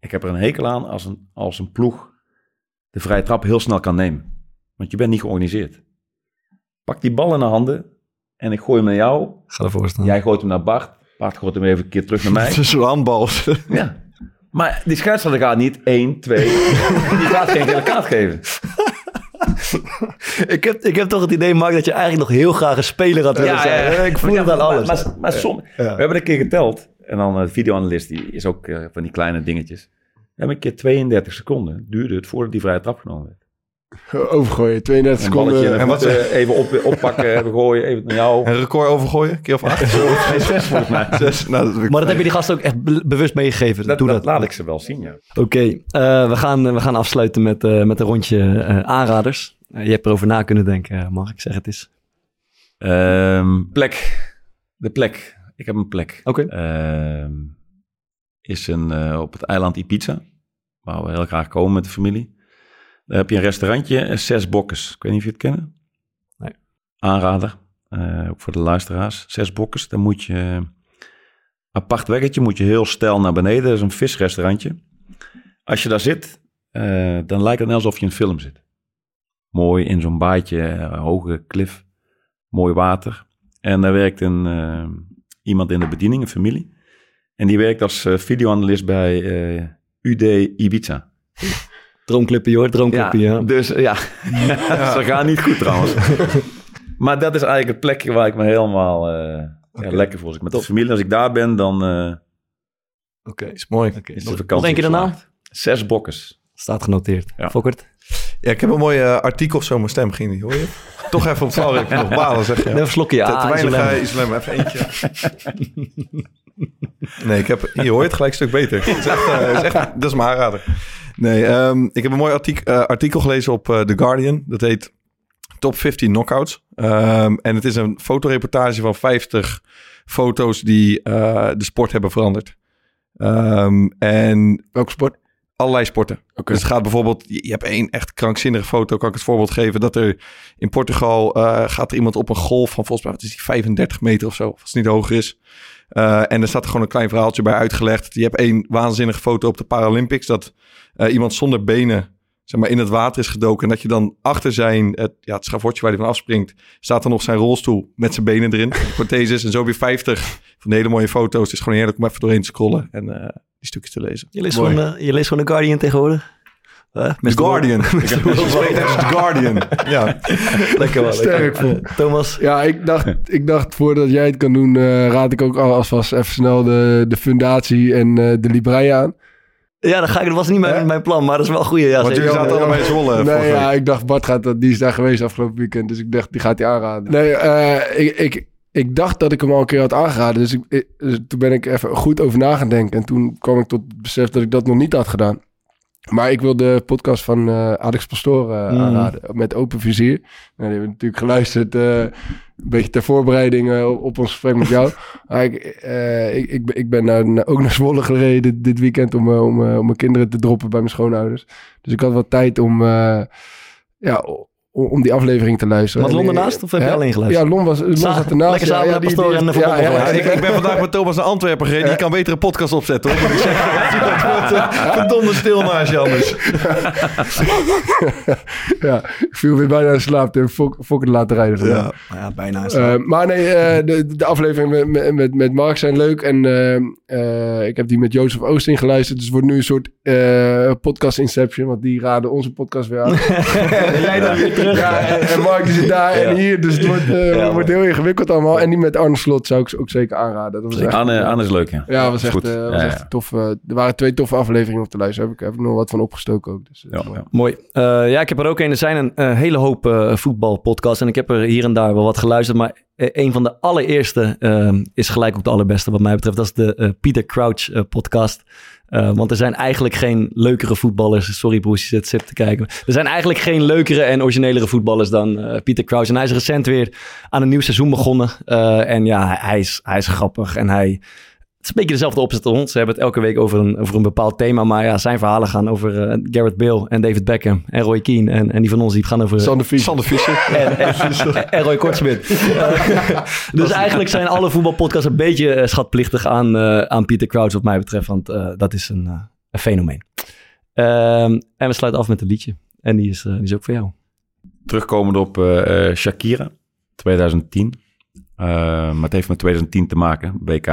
Ik heb er een hekel aan als een, als een ploeg de vrije trap heel snel kan nemen. Want je bent niet georganiseerd. Pak die bal in de handen en ik gooi hem naar jou. Ga ervoor staan. Jij gooit hem naar Bart. Bart gooit hem even een keer terug naar mij. Het is zo'n handbal. Ja. Maar die scheidsrechter gaat niet 1, 2. die gaat geen gele kaart geven. ik, heb, ik heb toch het idee, Mark, dat je eigenlijk nog heel graag een speler had willen zijn. Ik voel het aan alles. Maar, maar, som- We hebben een keer geteld. En dan eh, de videoanalist, die is ook eh, van die kleine dingetjes. We hebben een keer 32 seconden. Duurde het voordat die vrije trap genomen werd. Overgooien, 32 Een balletje seconden. en wat- wat, even op, oppakken, even gooien, even naar jou. Een record overgooien, keer of acht. Nee, zes volgens mij. Zes, nou, dat Maar dat heb je die gasten ook echt be- bewust meegegeven. Dat, Doe dat dat. laat ik ze wel zien, ja. Oké, eh, we, gaan, we gaan afsluiten met, eh, met een rondje eh, aanraders. Je hebt erover na kunnen denken, mag ik zeggen het is. Ehm, plek. De plek. Ik heb een plek. Oké. Ehm, is een, eh, op het eiland Ibiza. Waar we heel graag komen met de familie. Daar heb je een restaurantje, eh, Zes Bokkes. Ik weet niet of je het kennen. Nee. Aanrader. Eh, ook voor de luisteraars. Zes Bokkes. Dan moet je... Apart weggetje moet je heel stijl naar beneden. Dat is een visrestaurantje. Als je daar zit, eh, dan lijkt het net alsof je in een film zit. Mooi in zo'n baadje, eh, hoge klif. Mooi water. En daar werkt een, eh, iemand in de bediening, een familie. En die werkt als eh, videoanalist bij eh, UD Ibiza. Droomclipje hoor, droomclipje. Ja. Dus ja, ze gaan niet goed trouwens. maar dat is eigenlijk het plekje waar ik me helemaal eh, ja, lekker voel. Als ik met de familie, als ik daar ben, dan eh, Oké, is mooi. is de nog, vakantie nog één keer geslaagd. Zes bokkes. Staat genoteerd. Ja. Fokkert? Ja, ik heb een mooi eh, artikel zo, mijn stem ging niet, hoor je? Toch even op valreep nog balen, zeg je. Even een slokje. Te, te Ah, weinig Isolem, even eentje. Nee, ik heb, je het gelijk een stuk beter. Het is echt, eh, het is echt, dat is mijn aanrader. Nee, ehm, ik heb een mooi artikel, eh, artikel gelezen op eh, The Guardian. Dat heet Top 15 Knockouts. Ehm, en het is een fotoreportage van 50 foto's die eh, de sport hebben veranderd. Ehm, en Welke sport? allerlei sporten. Dus het gaat bijvoorbeeld, je hebt één echt krankzinnige foto, kan ik het voorbeeld geven, dat er in Portugal gaat er iemand op een golf van volgens mij, wat is die, 35 meter of zo, als het niet hoger is. Eh, en er staat er gewoon een klein verhaaltje bij uitgelegd. Je hebt één waanzinnige foto op de Paralympics, dat eh, iemand zonder benen zeg maar, in het water is gedoken. En dat je dan achter zijn, het, ja, het schavotje waar hij van afspringt, staat er nog zijn rolstoel met zijn benen erin, protheses. En zo weer 50 van de hele mooie foto's. Het is gewoon heerlijk om even doorheen te scrollen en eh, die stukjes te lezen. Je leest, Mooi. gewoon, je leest gewoon The Guardian tegenwoordig? Uh, The Guardian. The Guardian. Ja. Lekker wel. Sterk. Eh, Thomas? Ja, ik dacht, ik dacht voordat jij het kan doen, eh, raad ik ook al alvast even snel de, de fundatie en eh, de librei aan. Ja, dat, ga ik, dat was niet mijn, mijn plan, maar dat is wel een goede. Ja, Want jullie zaten allebei in Zwolle Nee, ja, ik dacht Bart gaat dat, die is daar geweest afgelopen weekend, dus ik dacht die gaat hij aanraden. Nee, eh, ik, ik, ik dacht dat ik hem al een keer had aangeraden, dus, ik, ik- dus toen ben ik even goed over na gaan denken en toen kwam ik tot het besef dat ik dat nog niet had gedaan. Maar ik wil de podcast van eh, Alex Pastoor eh, Mm. aanraden. Met open vizier. Nou, die hebben we natuurlijk geluisterd. eh, een beetje ter voorbereiding op, op ons gesprek met jou. Maar ik, ik, ik, ben- ik ben naar, naar- ook naar Zwolle gereden dit weekend om, om, om mijn kinderen te droppen bij mijn schoonouders. Dus ik had wat tijd om, ja, om die aflevering te luisteren. Had En, Lon eh, ernaast of heb je alleen geluisterd? Ja, Lon, was, Lon zat ernaast. lekker ja, samen ja, met Pastoor en de ja, ik, ik ben vandaag met Thomas naar Antwerpen gereden. Die kan beter een podcast opzetten hoor. Ik zeggen. Dat wordt uh, verdomde stil naast je anders. ja, ik viel weer bijna in slaap en Fok, Fok het laten rijden vandaag. Ja, ja, bijna. Eh, maar nee, eh, de, de aflevering met, met, met, met Mark zijn leuk. En eh, eh, ik heb die met Jozef Oosting geluisterd. Dus het wordt nu een soort eh, podcast Inception. Want die raden onze podcast weer aan. Jij dan weer terug. Ja, en, en Mark zit daar en hier. Dus het wordt, eh, Ja, wordt heel ingewikkeld allemaal. En die met Arne Slot zou ik ook zeker aanraden. Dat was echt, Anne, Anne is leuk, ja. ja, dat was echt, Goed. eh, was Ja, echt ja. tof. eh, er waren twee toffe afleveringen om te luisteren. Heb ik, heb ik nog wat van opgestoken ook. Dus, eh, Ja, ja. Mooi. Eh, ja, ik heb er ook een. Er zijn een hele hoop eh, voetbalpodcasts. En ik heb er hier en daar wel wat geluisterd. Maar een van de allereerste is gelijk ook de allerbeste wat mij betreft. Dat is de eh, Peter Crouch podcast. Eh, want er zijn eigenlijk geen leukere voetballers. Sorry broers, je zit sip te kijken. Er zijn eigenlijk geen leukere en originelere voetballers dan eh, Peter Crouch. En hij is recent weer aan een nieuw seizoen begonnen. Eh, en ja, hij is, hij is grappig. En hij... Het is een beetje dezelfde opzet als ons. Ze hebben het elke week over een, over een bepaald thema. Maar ja, zijn verhalen gaan over eh, Garrett Bale en David Beckham en Roy Keane. En, en die van ons die gaan over... Sander Fies. Sander en, en, en Roy Kortsmit. Dus eigenlijk zijn alle voetbalpodcasts een beetje eh, schatplichtig aan, eh, aan Peter Crouch wat mij betreft. Want eh, dat is een, eh, een fenomeen. Ehm, en we sluiten af met een liedje. En die is, eh, die is ook voor jou. Terugkomend op eh, eh, Shakira, 2010. Eh, maar het heeft met 2010 te maken, WK.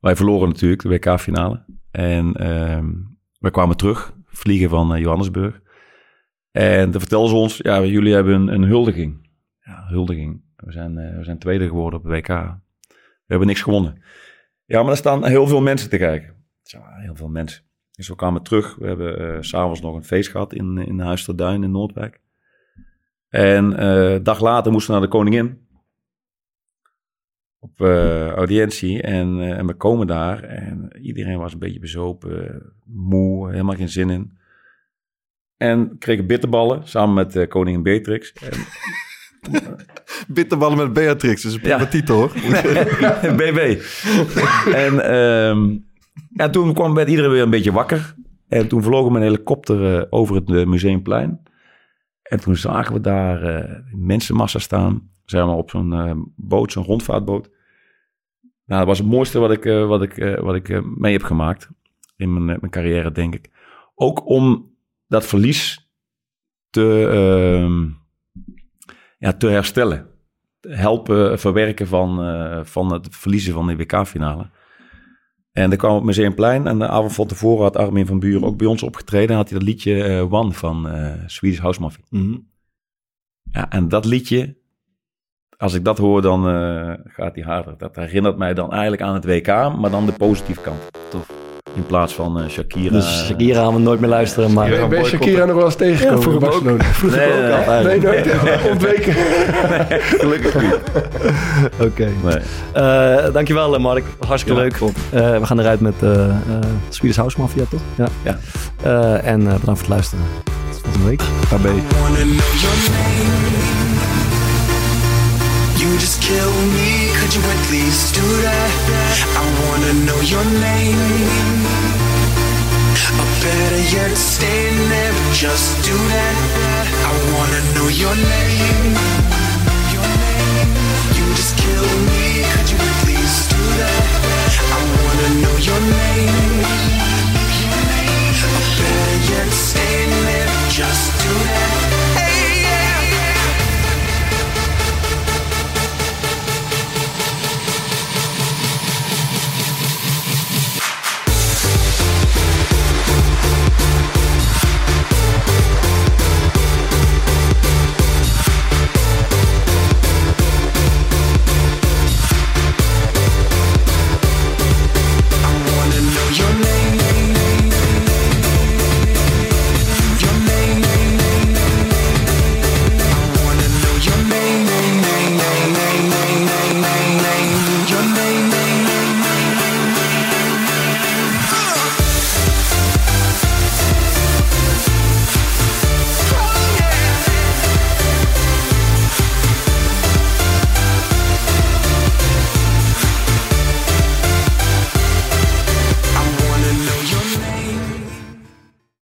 Wij verloren natuurlijk de WK-finale. En ehm we kwamen terug, vliegen van eh, Johannesburg. En toen vertelden ze ons, ja, jullie hebben een, een huldiging. Ja, huldiging. We zijn, eh, we zijn tweede geworden op het WK. We hebben niks gewonnen. Ja, maar er staan heel veel mensen te kijken. Ja, heel veel mensen. Dus we kwamen terug. We hebben s s'avonds nog een feest gehad in, in Huis in Noordwijk. En dag later moesten we naar de koningin. Op eh, audiëntie. En, eh, en we komen daar. En iedereen was een beetje bezopen. Moe, helemaal geen zin in. En kregen bitterballen samen met eh, koningin Beatrix. En, Bitterballen met Beatrix. Dat is een prima Ja. titel hoor. BB. en, ehm, en toen kwam werd iedereen weer een beetje wakker. En toen vlogen we een helikopter over het museumplein. En toen zagen we daar mensenmassa staan. Zijn we op zo'n eh, boot, zo'n rondvaartboot. Nou, dat was het mooiste wat ik, eh, wat ik, eh, wat ik mee heb gemaakt. In mijn, mijn carrière, denk ik. Ook om dat verlies te, ehm, ja, te herstellen helpen verwerken van, van het verliezen van de WK-finale. En dan kwam op Museumplein en de avond van tevoren had Armin van Buren ook bij ons opgetreden. En had hij dat liedje One van Swedish House Mafia. Ja, en dat liedje, als ik dat hoor, dan eh, gaat hij harder. Dat herinnert mij dan eigenlijk aan het WK, maar dan de positieve kant. Tof. In plaats van eh, Shakira. Dus Shakira gaan we nooit meer luisteren. Maar Ben, ben je Shakira nog wel eens tegengekomen Ja, vroeger in Barcelona? Nee, nee, nee. Nee, nooit. Ontweken. Gelukkig niet. Oké. Nee. Eh, dankjewel, eh, Mark. Hartstikke Ja, leuk. Eh, we gaan eruit met eh eh Swedish House Mafia, toch? Ja. Ja. Eh, en eh, bedankt voor het luisteren. Tot volgende week. KB. You just kill me, could you at least do that? I wanna know your name. A better yet, stay in there, just do that. I wanna know your name. You just kill me, could you at least do that? I wanna know your name. A better yet, stay in there, just do that.